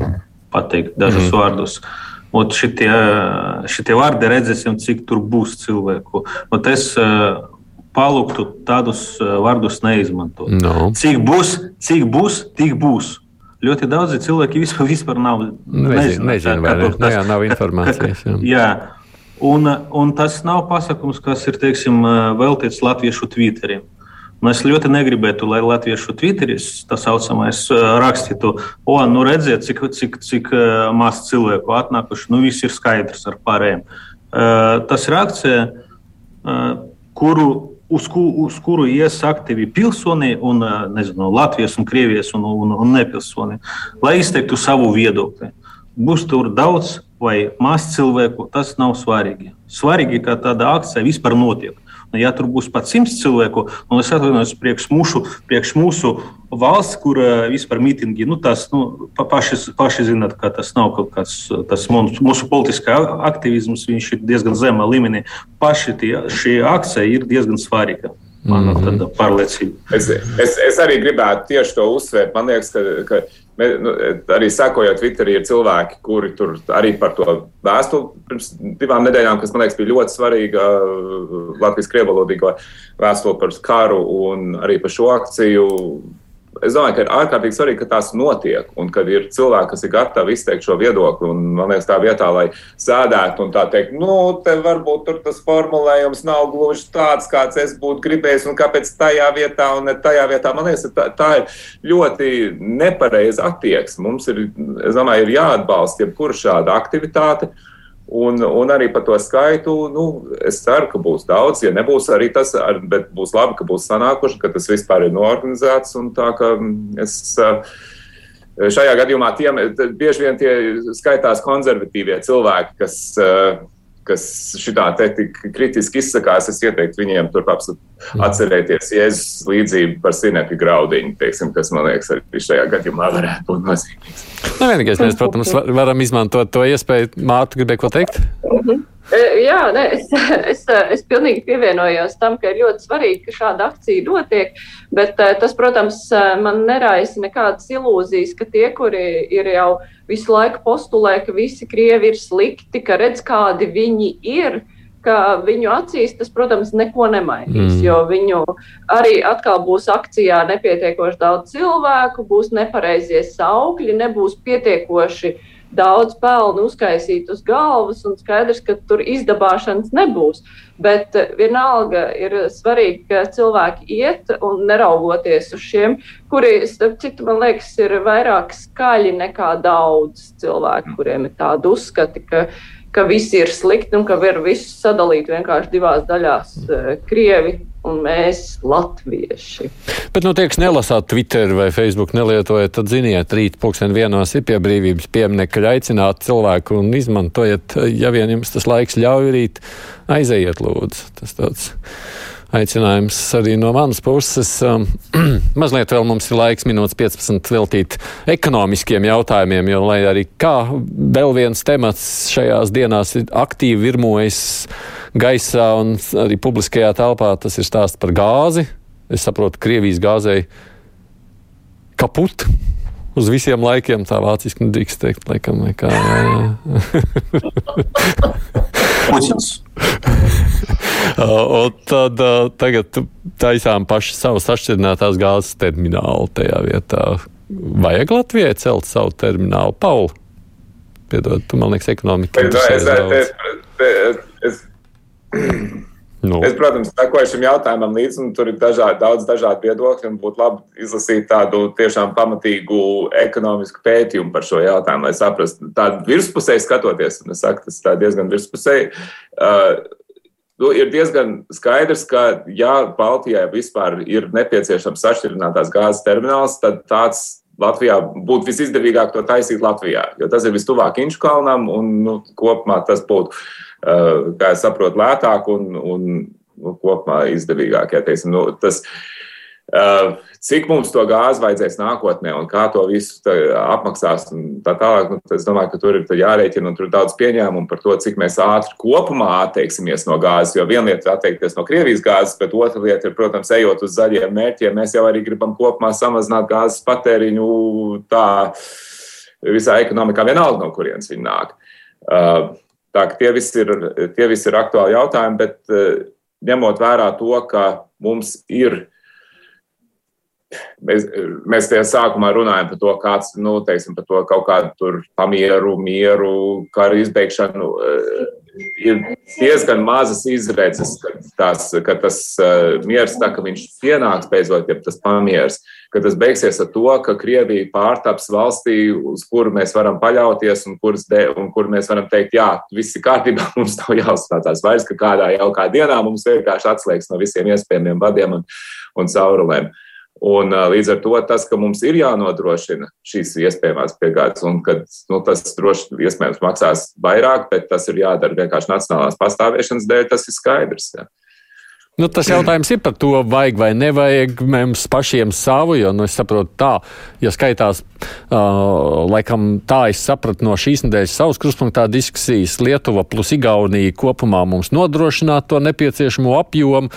pateikt dažus mm. vārdus. Un šitie, šitie vārdi redzēsim, cik tur būs cilvēku. Un es palūgtu tādus vārdus neizmantot. No. Cik būs, cik būs, tik būs. Ļoti daudzi cilvēki vispār, vispār nav. Nezinu, nezinu vai ne. Tas, nu jā, nav informācijas. Jā. jā. Un, un tas nav pasakums, kas ir teiksim, veltīts latviešu Twitterim. Un es ļoti negribētu, lai latviešu Twitteris tā saucamais rakstītu, o, nu redziet, cik, cik, cik maz cilvēku atnākuši, nu viss ir skaidrs ar pārējiem. Tas ir akcija, kuru, uz, ku, uz kuru ies aktīvi pilsoni un nezinu, Latvijas un Krievijas un, un, un nepilsoni, lai izteiktu savu viedokli. Būs tur daudz vai maz cilvēku, tas nav svarīgi. Svarīgi, ka tāda akcija vispār notiek. Nu, ja tur būs pat simts cilvēku, un es atvainojos priekš mūsu, priekš mūsu valsts, kur uh, vispār mītingi, nu, tas nu, paši, paši zināt, ka tas nav kaut kāds tas mūsu politiskā aktivisms, viņš ir diezgan zemā līmenī. Paši tie, šī akcija ir diezgan svarīga. Man ir mm -hmm. tāda pārliecība. Es, es, es arī gribētu tieši to uzsvērt. Man liekas, ka, ka Nu, arī sekojot Twitterī, ir cilvēki, kuri tur arī par to vēstuli pirms divām nedēļām, kas man liekas bija ļoti svarīga Latvijas krievalodīgo vēstuli par karu un arī par šo akciju es domāju, ka ir ārkārtīgi svarīgi, ka tās notiek un ka ir cilvēki, kas ir gatavi izteikt šo viedokli. Un, man liekas, tā vietā, lai sēdētu un tā teikt, nu, te varbūt tas formulējums nav gluži tāds, kāds es būtu gribējis, un kāpēc tajā vietā un ne tajā vietā. Man liekas, tā, tā ir ļoti nepareiza attieksme. Mums ir, es domāju, ir jāatbalsta jebkura šāda aktivitāte. Un, un arī par to skaitu, nu, es ceru, ka būs daudz. Ja nebūs arī tas, ar, bet būs labi, ka būs sanākuši, ka tas vispār ir norganizēts. Tā kā es šajā gadījumā tiem bieži vien tie skaitās konservatīvie cilvēki, kas kas šitā te tik kritiski izsakās, es ieteiktu viņiem tur atcerēties Jēzus līdzību par sinepju graudiņu, teiksim, kas, man liekas, arī šajā gadījumā varētu būt nozīmīgs. Nu, vienīgais, mēs, protams, varam izmantot to iespēju. Mārtu, gribēju ko teikt? Mm -hmm. Jā, ne, es, es, es pilnīgi pievienojos tam, ka ir ļoti svarīgi, ka šāda akcija notiek. Bet tas, protams, man neraisa nekādas ilūzijas, ka tie, kuri ir jau visu laiku postulē, ka visi krievi ir slikti, ka redz, kādi viņi ir. Viņu acīs tas, protams, neko nemainīs. Mm. Jo viņu arī atkal būs akcijā nepietiekoši daudz cilvēku, būs nepareizie saukļi, nebūs pietiekoši uh, daudz pelnu uzkaisīt uz galvas, un skaidrs, ka tur izdabāšanas nebūs. Bet eh, vienalga ir svarīgi, ka cilvēki iet un neraugoties uz šiem, kuri, starp citu, man liekas, ir vairāk skaļi nekā daudz cilvēku, kuriem ir tādi uzskati, ka, ka visi ir slikti un ka var visu sadalīt vienkārši divās daļās eh, - krievi un mēs, latvieši. Bet, nu, tie, kas nelasāt Twitter vai Facebook, nelietojat, tad ziniet, rīt pulksten vienos ir pie brīvības pieminekļa aicināt cilvēku un izmantojiet, ja vien jums tas laiks ļauj rīt, aizejiet lūdzu. Tas tāds aicinājums arī no manas puses. Um, mazliet vēl mums ir laiks, minūtes 15, veltīt ekonomiskiem jautājumiem, jo, lai arī kā vēl viens temats šajās dienās aktīvi virmojas gaisā un arī publiskajā telpā, tas ir stāsts par gāzi. Es saprotu, Krievijas gāzei kaput uz visiem laikiem. Tā vāciski nedrīkst teikt, laikam, vai kā. Puķis. Un tad tagad taisām paši savas atšķirinātās gāzes terminālu tajā vietā. Vajag Latvijai celt savu terminālu? Pauli, piedod, tu man liekas, ekonomika. Bet, es, es, es, es, Nu. Es, protams, sekoju šim jautājumam līdzi, un tur ir dažādi, daudz dažādu viedokļu. Būtu labi izlasīt tādu tiešām pamatīgu ekonomisku pētījumu par šo jautājumu, lai saprastu tādu virspusēju skatoties. Un es saku, tas ir diezgan virspusēji. Uh, nu, ir diezgan skaidrs, ka, ja Baltijai vispār ir nepieciešams sašķirinātās gāzes termināls, tad tāds Latvijā būtu visizdevīgāk to taisīt Latvijā, jo tas ir vistuvāk Inčukalnam un nu, kopumā tas būtu, uh, kā es saprotu, lētāk un, un nu, kopumā izdevīgāk. Ja, teiksim, nu, tas, Cik mums to gāzi vajadzēs nākotnē un kā to visu apmaksās un tā tālāk. Nu, es domāju, ka tur ir jārēķina un tur ir daudz pieņēmumu par to, cik mēs ātri kopumā atteiksimies no gāzes. Jo viena lieta ir atteikties no Krievijas gāzes, bet otra lieta ir, protams, ejot uz zaļiem mērķiem. Mēs jau arī gribam kopumā samazināt gāzes patēriņu tā visā ekonomikā, vienalga no kurienes viņi nāk. Uh, tā ka tie visi ir, tie visi ir aktuāli jautājumi, bet uh, ņemot vērā to, ka mums ir Mēs, mēs tajā sākumā runājam par to, kāds, nu, teiksim, par to kaut kādu pamieru, mieru, karu izbeigšanu. Ir diezgan mazas izredzes, ka, tās, ka tas uh, miers, tā, ka viņš pienāks beidzot, ja tas pamieris, ka tas beigsies ar to, ka Krievija pārtaps valstī, uz kuru mēs varam paļauties un, de, un kur mēs varam teikt, jā, viss ir kārtībā, mums nav jāuzstātās vairs, ka kādā jau kā dienā mums vienkārši atslēgs no visiem iespējamiem vadiem un, un caurulēm. Uh, Un, līdz ar to tas, ka mums ir jānodrošina šīs iespējamās piegādes, un ka nu, tas droši iespējams maksās vairāk, bet tas ir jādara vienkārši nacionālās pastāvēšanas dēļ, tas ir skaidrs. Ja. Nu, tas jautājums ir par to, vajag vai nevajag mums pašiem savu, jo, nu, es saprotu tā, ja skaitās, uh, laikam tā es sapratu no šīs nedēļas savas kruspunktā diskusijas, Lietuva plus Igaunija kopumā mums nodrošināt to nepieciešamo apjomu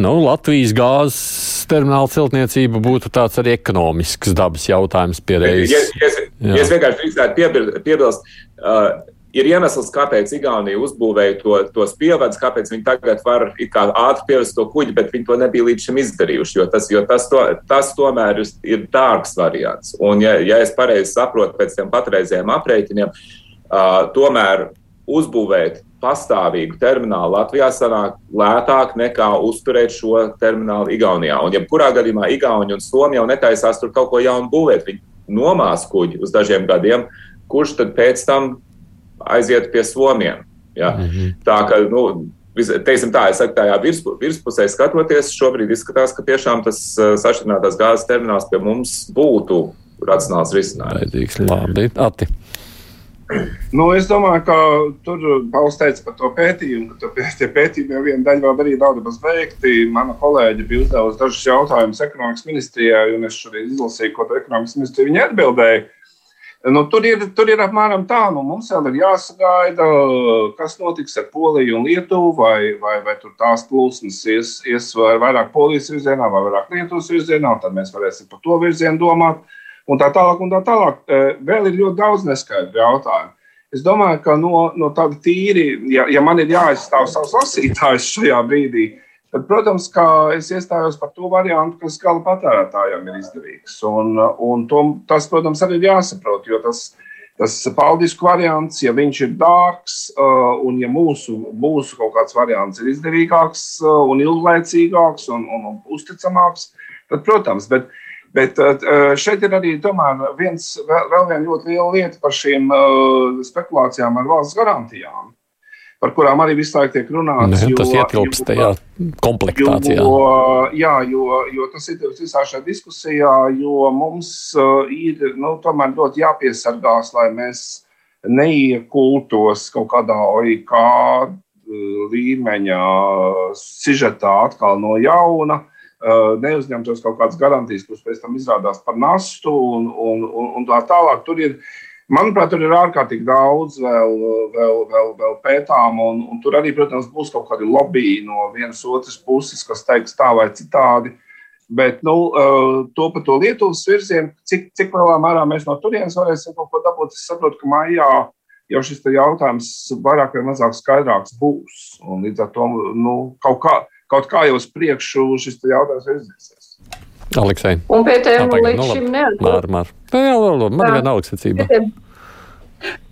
nu, Latvijas gāzes termināla celtniecība būtu tāds arī ekonomisks dabas jautājums pierādījis. Ja, ja, ja es vienkārši drīkstētu piebilst, uh, ir iemesls, kāpēc Igaunija uzbūvēja to, tos pievadus, kāpēc viņi tagad var ātri pievest to kuģi, bet viņi to nebija līdz šim izdarījuši, jo tas, jo tas, to, tas tomēr ir dārgs variants. Un, ja, ja es pareizi saprotu pēc tiem patreizējiem aprēķiniem, uh, tomēr uzbūvēt pastāvīgu terminālu Latvijā sanāk lētāk nekā uzturēt šo terminālu Igaunijā. Un, ja kurā gadījumā Igauni un Somija jau netaisās tur kaut ko jaunu būvēt, viņi nomās kuģi uz dažiem gadiem, kurš tad pēc tam aiziet pie Somiem. Ja? Mm -hmm. Tā kā, nu, teiksim tā, es saku, tajā virspu, virspusē skatoties, šobrīd izskatās, ka tiešām tas uh, sašķirinātās gāzes termināls pie mums būtu racionāls risinājums. Labi, Ati. Nu, es domāju, ka tur Pauls teica par to pētījumu, ka tie pētījumi jau viena daļa vēl arī daudz maz veikti. Mana kolēģe bija uzdevusi dažus jautājumus ekonomikas ministrijai, un es šodien izlasīju, ko ekonomikas ministrija viņa atbildēja. Nu, tur, ir, tur ir apmēram tā, nu, mums vēl ir jāsagaida, kas notiks ar Poliju un Lietuvu, vai, vai, vai tur tās plūsmas ies, ies vairāk Polijas virzienā vai vairāk Lietuvas virzienā, tad mēs varēsim par to virzienu domāt. Uh, un tā tālāk. Un tā tālāk. Vēl ir ļoti daudz neskaidru jautājumu. Es domāju, ka no, no tāda tīri, ja, ja man ir jāizstāv savs lasītājs šajā brīdī, tad, protams, es iestājos par to variantu, kas gala patērētājiem ir izdevīgs. Un, un to, tas, protams, arī ir jāsaprot, jo tas, tas paldisku variants, ja viņš ir dārgs un ja mūsu, mūsu kaut kāds variants ir izdevīgāks un ilglaicīgāks un, un, un uzticamāks, tad, protams, bet Bet uh, uh, šeit ir arī viens, vēl viena ļoti liela lieta par šīm uh, spekulācijām ar valsts garantijām, par kurām arī visu laiku tiek runāts. Ne, tas ietilpst tajā komplektācijā. Jo, jā, jo, jo tas ir visā šajā diskusijā, jo mums ir nu, tomēr ļoti jāpiesargās, lai mēs neiekultos kaut kādā OIK līmeņa sižetā atkal no jauna. Neuzņemtos kaut kādas garantijas, kuras pēc tam izrādās par nastu un, un, un, un tā tālāk. Tur ir, manuprāt, tur ir ārkārtīgi daudz vēl, vēl, vēl, vēl pētām, un, un tur arī, protams, būs kaut kādi lobby no vienas otras puses, kas teiks tā vai citādi. Bet nu, to par to Lietuvas virzienu, cik, cik lielā mērā mēs no turienes varēsim kaut ko dabūt, es saprotu, ka maijā jau šis jautājums vairāk vai mazāk skaidrāks būs. Un līdz ar to nu, kaut, kā, kaut kā jau uz priekšu šis jautājums virzīsies. Aleksei. Un pie tiem līdz nu, šim neatbildētiem. Jā, jā, man gan nav secība.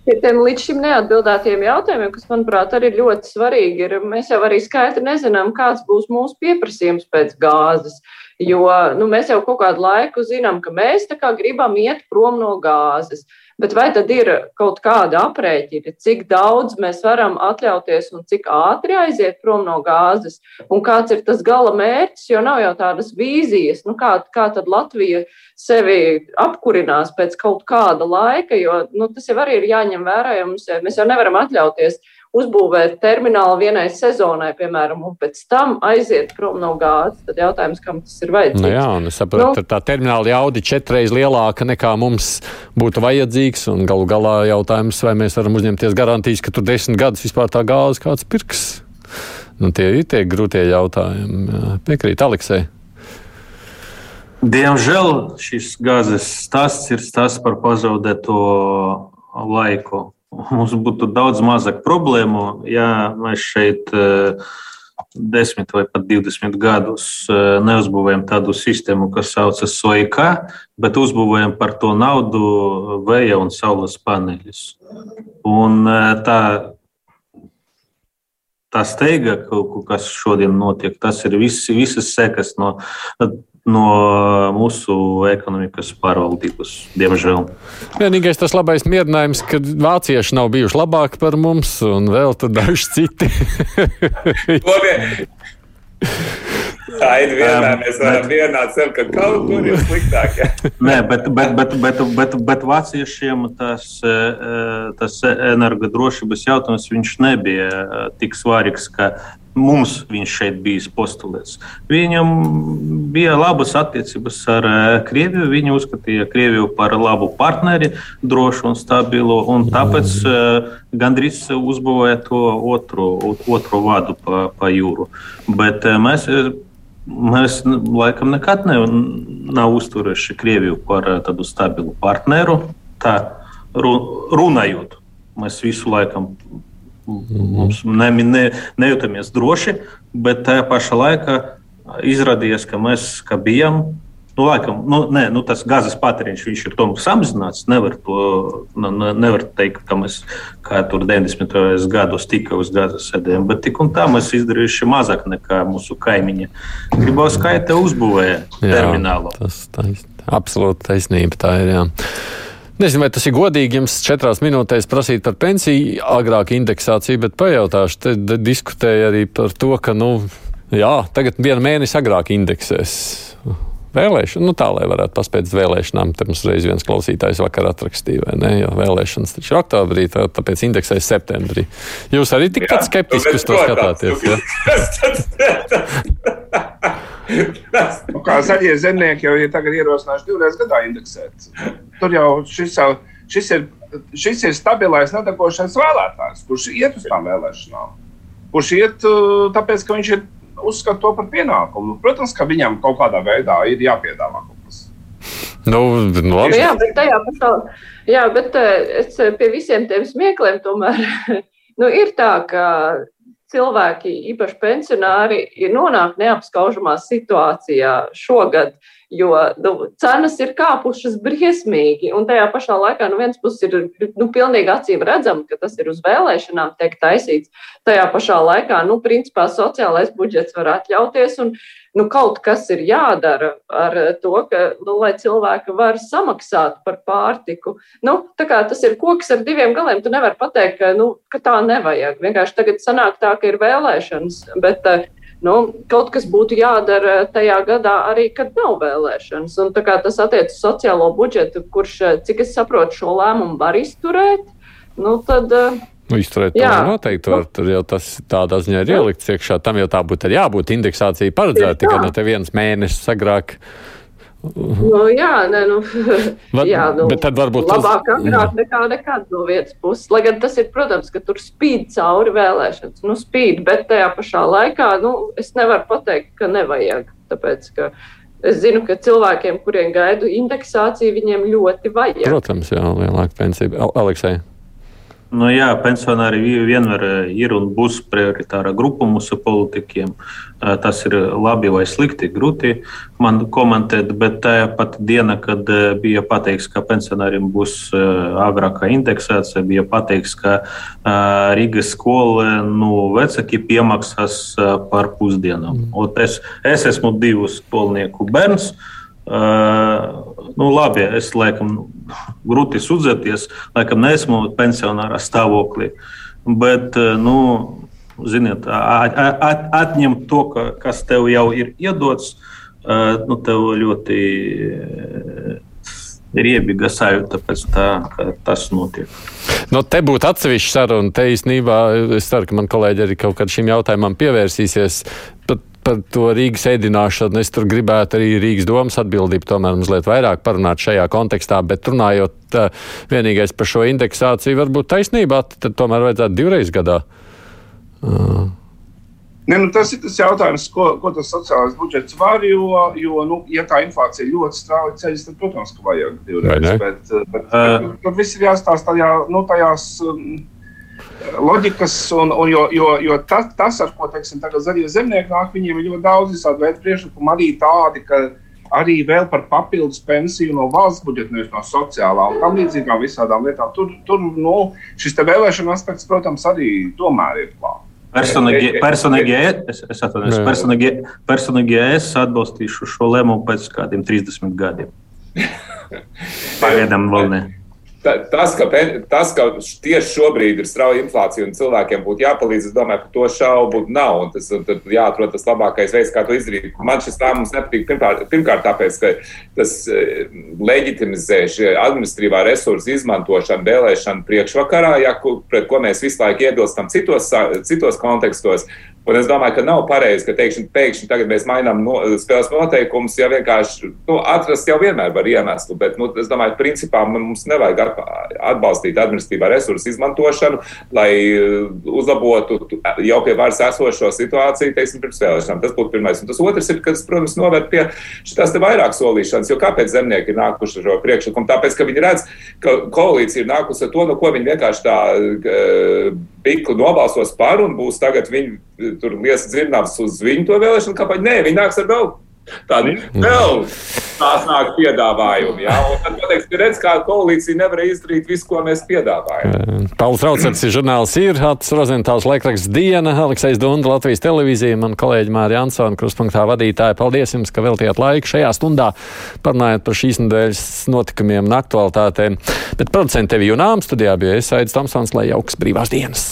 Pie tiem līdz šim neatbildētiem jautājumiem, kas, manuprāt, arī ir ļoti svarīgi, ir mēs jau arī skaidri nezinām, kāds būs mūsu pieprasījums pēc gāzes. Jo nu, mēs jau kaut kādu laiku zinām, ka mēs gribam iet prom no gāzes. Bet vai tad ir kaut kāda aprēķina, cik daudz mēs varam atļauties un cik ātri aiziet prom no gāzes, un kāds ir tas gala mērķis, jo nav jau tādas vīzijas, nu kā, kā tad Latvija sevi apkurinās pēc kaut kāda laika, jo nu, tas jau arī ir jāņem vērā, jo mums, mēs jau nevaram atļauties uzbūvēt terminālu vienai sezonai, piemēram, un pēc tam aiziet prom no gāzes. Tad jautājums, kam tas ir vajadzīgs? Nu jā, un es saprotu, nu, tā termināla jauda ir četreiz lielāka nekā mums būtu vajadzīgs, un galu galā jautājums, vai mēs varam uzņemties garantijas, ka tur desmit gadus vispār tā gāze kāds pirks. Nu, tie ir tie grūtie jautājumi. Piekrīt Aleksei. Diemžēl šis gāzes stāsts ir stāsts par pazaudēto laiku mums būtu daudz mazāk problēmu, ja mēs šeit eh, desmit vai pat divdesmit gadus eh, neuzbūvējam tādu sistēmu, kas saucas SOIK, bet uzbūvējam par to naudu vēja un saules paneļus. Un eh, tā, tā steiga, kas šodien notiek, tas ir visi, visas sekas no no mūsu ekonomikas pārvaldības, diemžēl. Vienīgais tas labais mierinājums, ka vācieši nav bijuši labāki par mums, un vēl daži citi. Tā ir vienmēr. Mēs varam vienāt sev, ka kaut kur ir sliktāk. Ja? Nē, bet, bet, bet, bet, bet, bet vāciešiem tas, tas energodrošības jautājums nebija tik svarīgs, ka mums viņš šeit bija postulēts. Viņam bija labas attiecības ar Krieviju. Viņi uzskatīja Krieviju par labu partneri, drošu un stabilu, un tāpēc gandrīz uzbūvēja to otru, otru vadu pa, pa jūru. Bet mēs Mēs laikam nekad ne, nav uzturējuši Krieviju par tādu stabilu partneru. Tā runājot, mēs visu laiku mums ne, ne, nejūtamies droši, bet tajā pašā laikā izrādījās, ka mēs ka bijām Nu, laikam, nu, nē, nu, tas gazas patēriņš ir tomēr samazināts. Nevar, to, nu, nevar teikt, ka mēs kā tur 90. gados tikai uz gazas sēdējām, bet tik un tā mēs izdarījuši mazāk nekā mūsu kaimiņi. Gribētu skaita uzbūvēja terminālu. Tas tais, absolūti taisnība tā ir. Jā. Nezinu, vai tas ir godīgi jums četrās minūtēs prasīt par pensiju, agrāk indeksāciju, bet pajautāšu, te diskutēja arī par to, ka, nu, jā, tagad vienu mēnesi agrāk indeksēs vēlēšana, nu tā, lai varētu paspēt vēlēšanām. Te mums reiz viens klausītājs vakar atrakstīja, vai ne? Jo vēlēšanas taču ir oktobrī, tā, tāpēc indeksēs septembrī. Jūs arī tikpat skeptiski uz to skatāties. nu, kā zaļie zemnieki jau ir tagad ierosinājuši divreiz gadā indeksēt. Tur jau šis, jau, šis, ir, šis ir stabilais, nedakošais vēlētājs, kurš iet uz tām vēlēšanām. Kurš iet tāpēc, ka viņš ir uzskata to par pienākumu. Protams, ka viņam kaut kādā veidā ir jāpiedāvā kaut kas. Nu, nu, labi. jā, bet tajā pašā, jā, bet eh, es pie visiem tiem smiekliem tomēr, nu, ir tā, ka cilvēki, īpaši pensionāri, ir nonāk neapskaužamā situācijā šogad. Uh, jo nu, cenas ir kāpušas briesmīgi. Un tajā pašā laikā no vienas puses ir nu, pilnīgi acīm redzama, ka tas ir uz vēlēšanām tiek taisīts. Tajā pašā laikā, nu, principā sociālais budžets var atļauties. Un, nu, kaut kas ir jādara ar to, ka, nu, lai cilvēki var samaksāt par pārtiku. Nu, tas ir koks ar diviem galiem. Tu nevari pateikt, ka, nu, ka tā nevajag. Vienkārši tagad sanāk tā, ka ir vēlēšanas. Bet, uh, nu, kaut kas būtu jādara tajā gadā arī, kad nav vēlēšanas. Un, tas attiecas uz sociālo budžetu, kurš, cik es saprotu, šo lēmumu var izturēt. Nu, tad, Nu, izturēt to noteikti var, tur jau tas tādā ziņā ir ielikts iekšā. Tam jau tā būtu jābūt indeksācija paredzēta, tikai no te viens mēnesis agrāk. Nu, jā, ne, nu, Var, jā, nu, bet tad varbūt labāk tas... agrāk nekā nekad no vietas puses. Lai gan tas ir, protams, ka tur spīd cauri vēlēšanas, nu spīd, bet tajā pašā laikā, nu, es nevaru pateikt, ka nevajag, tāpēc, ka es zinu, ka cilvēkiem, kuriem gaidu indeksāciju, viņiem ļoti vajag. Protams, jā, lielāka pensija. Aleksei. Nu, jā, pensionāri vienmēr eh, ir un būs prioritāra grupa mūsu politikiem. Eh, tas ir labi vai slikti, grūti man komentēt, bet tajā pat diena, kad eh, bija pateikts, ka pensionāriem būs agrākā indeksācija, bija pateikts, ka Rīgas skola nu, vecāki piemaksās par pusdienām. Mm. Es, es esmu divu skolnieku bērns. Uh, nu, labi, es laikam grūti sūdzēties, laikam neesmu pensionārā stāvoklī. Bet, nu, ziniet, at, atņemt to, ka, kas tev jau ir iedots, nu, tev ļoti riebīga sajūta pēc tā, ka tas notiek. Nu, te būtu atsevišķa saruna. Te īstenībā es ceru, ka man kolēģi arī kaut kad šim jautājumam pievērsīsies. Par to Rīgas ēdināšanu. Es tur gribētu arī Rīgas domas atbildību tomēr mazliet vairāk parunāt šajā kontekstā, bet runājot vienīgais par šo indeksāciju, varbūt taisnībā, tad tomēr vajadzētu divreiz gadā. Uh. Ne, nu, tas ir tas jautājums, ko, ko tas sociālais budžets var. Jo, jo nu, ja tā inflācija ļoti strauji ceļas, tad, protams, ka vajag divreiz. Bet, bet, bet, uh. bet, bet viss ir jāstāsta tajā, nu, tajās. Um, loģikas, un, un jo, jo, jo tas, tas, ar ko teiksim, zaļie zemnieki nāk, viņiem ir ļoti daudz visādi veidi priekšlikumu, arī tādi, ka arī vēl par papildus pensiju no valsts budžeta, nevis no sociālā un tam līdzīgām visādām lietām. Tur, tur nu, šis vēlēšana aspekts, protams, arī tomēr ir klāts. Personīgi, personīgi, es, es, atvainojos, personīgi, personīgi es atbalstīšu šo lēmumu pēc kādiem 30 gadiem. Pagaidām vēl ne tas, ka, tas, ka tieši šobrīd ir strauja inflācija un cilvēkiem būtu jāpalīdz, es domāju, ka to šaubu nav. Un tas un jāatrod tas labākais veids, kā to izdarīt. Man šis lēmums nepatīk pirmkārt, pirmkārt tāpēc, ka tas eh, leģitimizē šī administratīvā resursa izmantošanu vēlēšanu priekšvakarā, ja, pret ko mēs visu laiku iebilstam citos, citos kontekstos. Un es domāju, ka nav pareizi, ka teikšņi, pēkšņi tagad mēs mainām no, spēles noteikumus, ja vienkārši nu, atrast jau vienmēr var iemeslu. Bet nu, es domāju, ka principā mums nevajag atbalstīt administratīvā resursu izmantošanu, lai uh, uzlabotu jau pie varas esošo situāciju, teiksim, pirms vēlēšanām. Tas būtu pirmais. Un tas otrs ir, kas, protams, noved pie šīs vairāk solīšanas. Jo kāpēc zemnieki ir nākuši ar šo priekšlikumu? Tāpēc, ka viņi redz, ka koalīcija ir nākusi ar to, no ko viņi vienkārši tā pikli nobalsos par un būs tagad viņi tur liesa dzirnavas uz viņu to vēlēšanu kampaņu. Nē, viņi nāks ar vēl tādu vēl nāk piedāvājumi. Ja? Un tad, pateiks, redz, kā koalīcija nevarēja izdarīt visu, ko mēs piedāvājam. Pauls Raucers ir žurnāls ir, Hats Rozentāls laikraksts Diena, Aleksis Dunda, Latvijas televīzija, man kolēģi Mārija Ansona, kruspunktā vadītāja. Paldies jums, ka veltījāt laiku šajā stundā parunājot par šīs nedēļas notikumiem un aktualitātēm. Bet producenti tevi junām studijā bija es Aidis Tomsons, lai jauks brīvās dienas.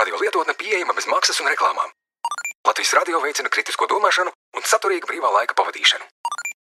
Radio lietotne pieejama bez maksas un reklāmām. Latvijas radio veicina kritisko domāšanu un saturīgu brīvā laika pavadīšanu.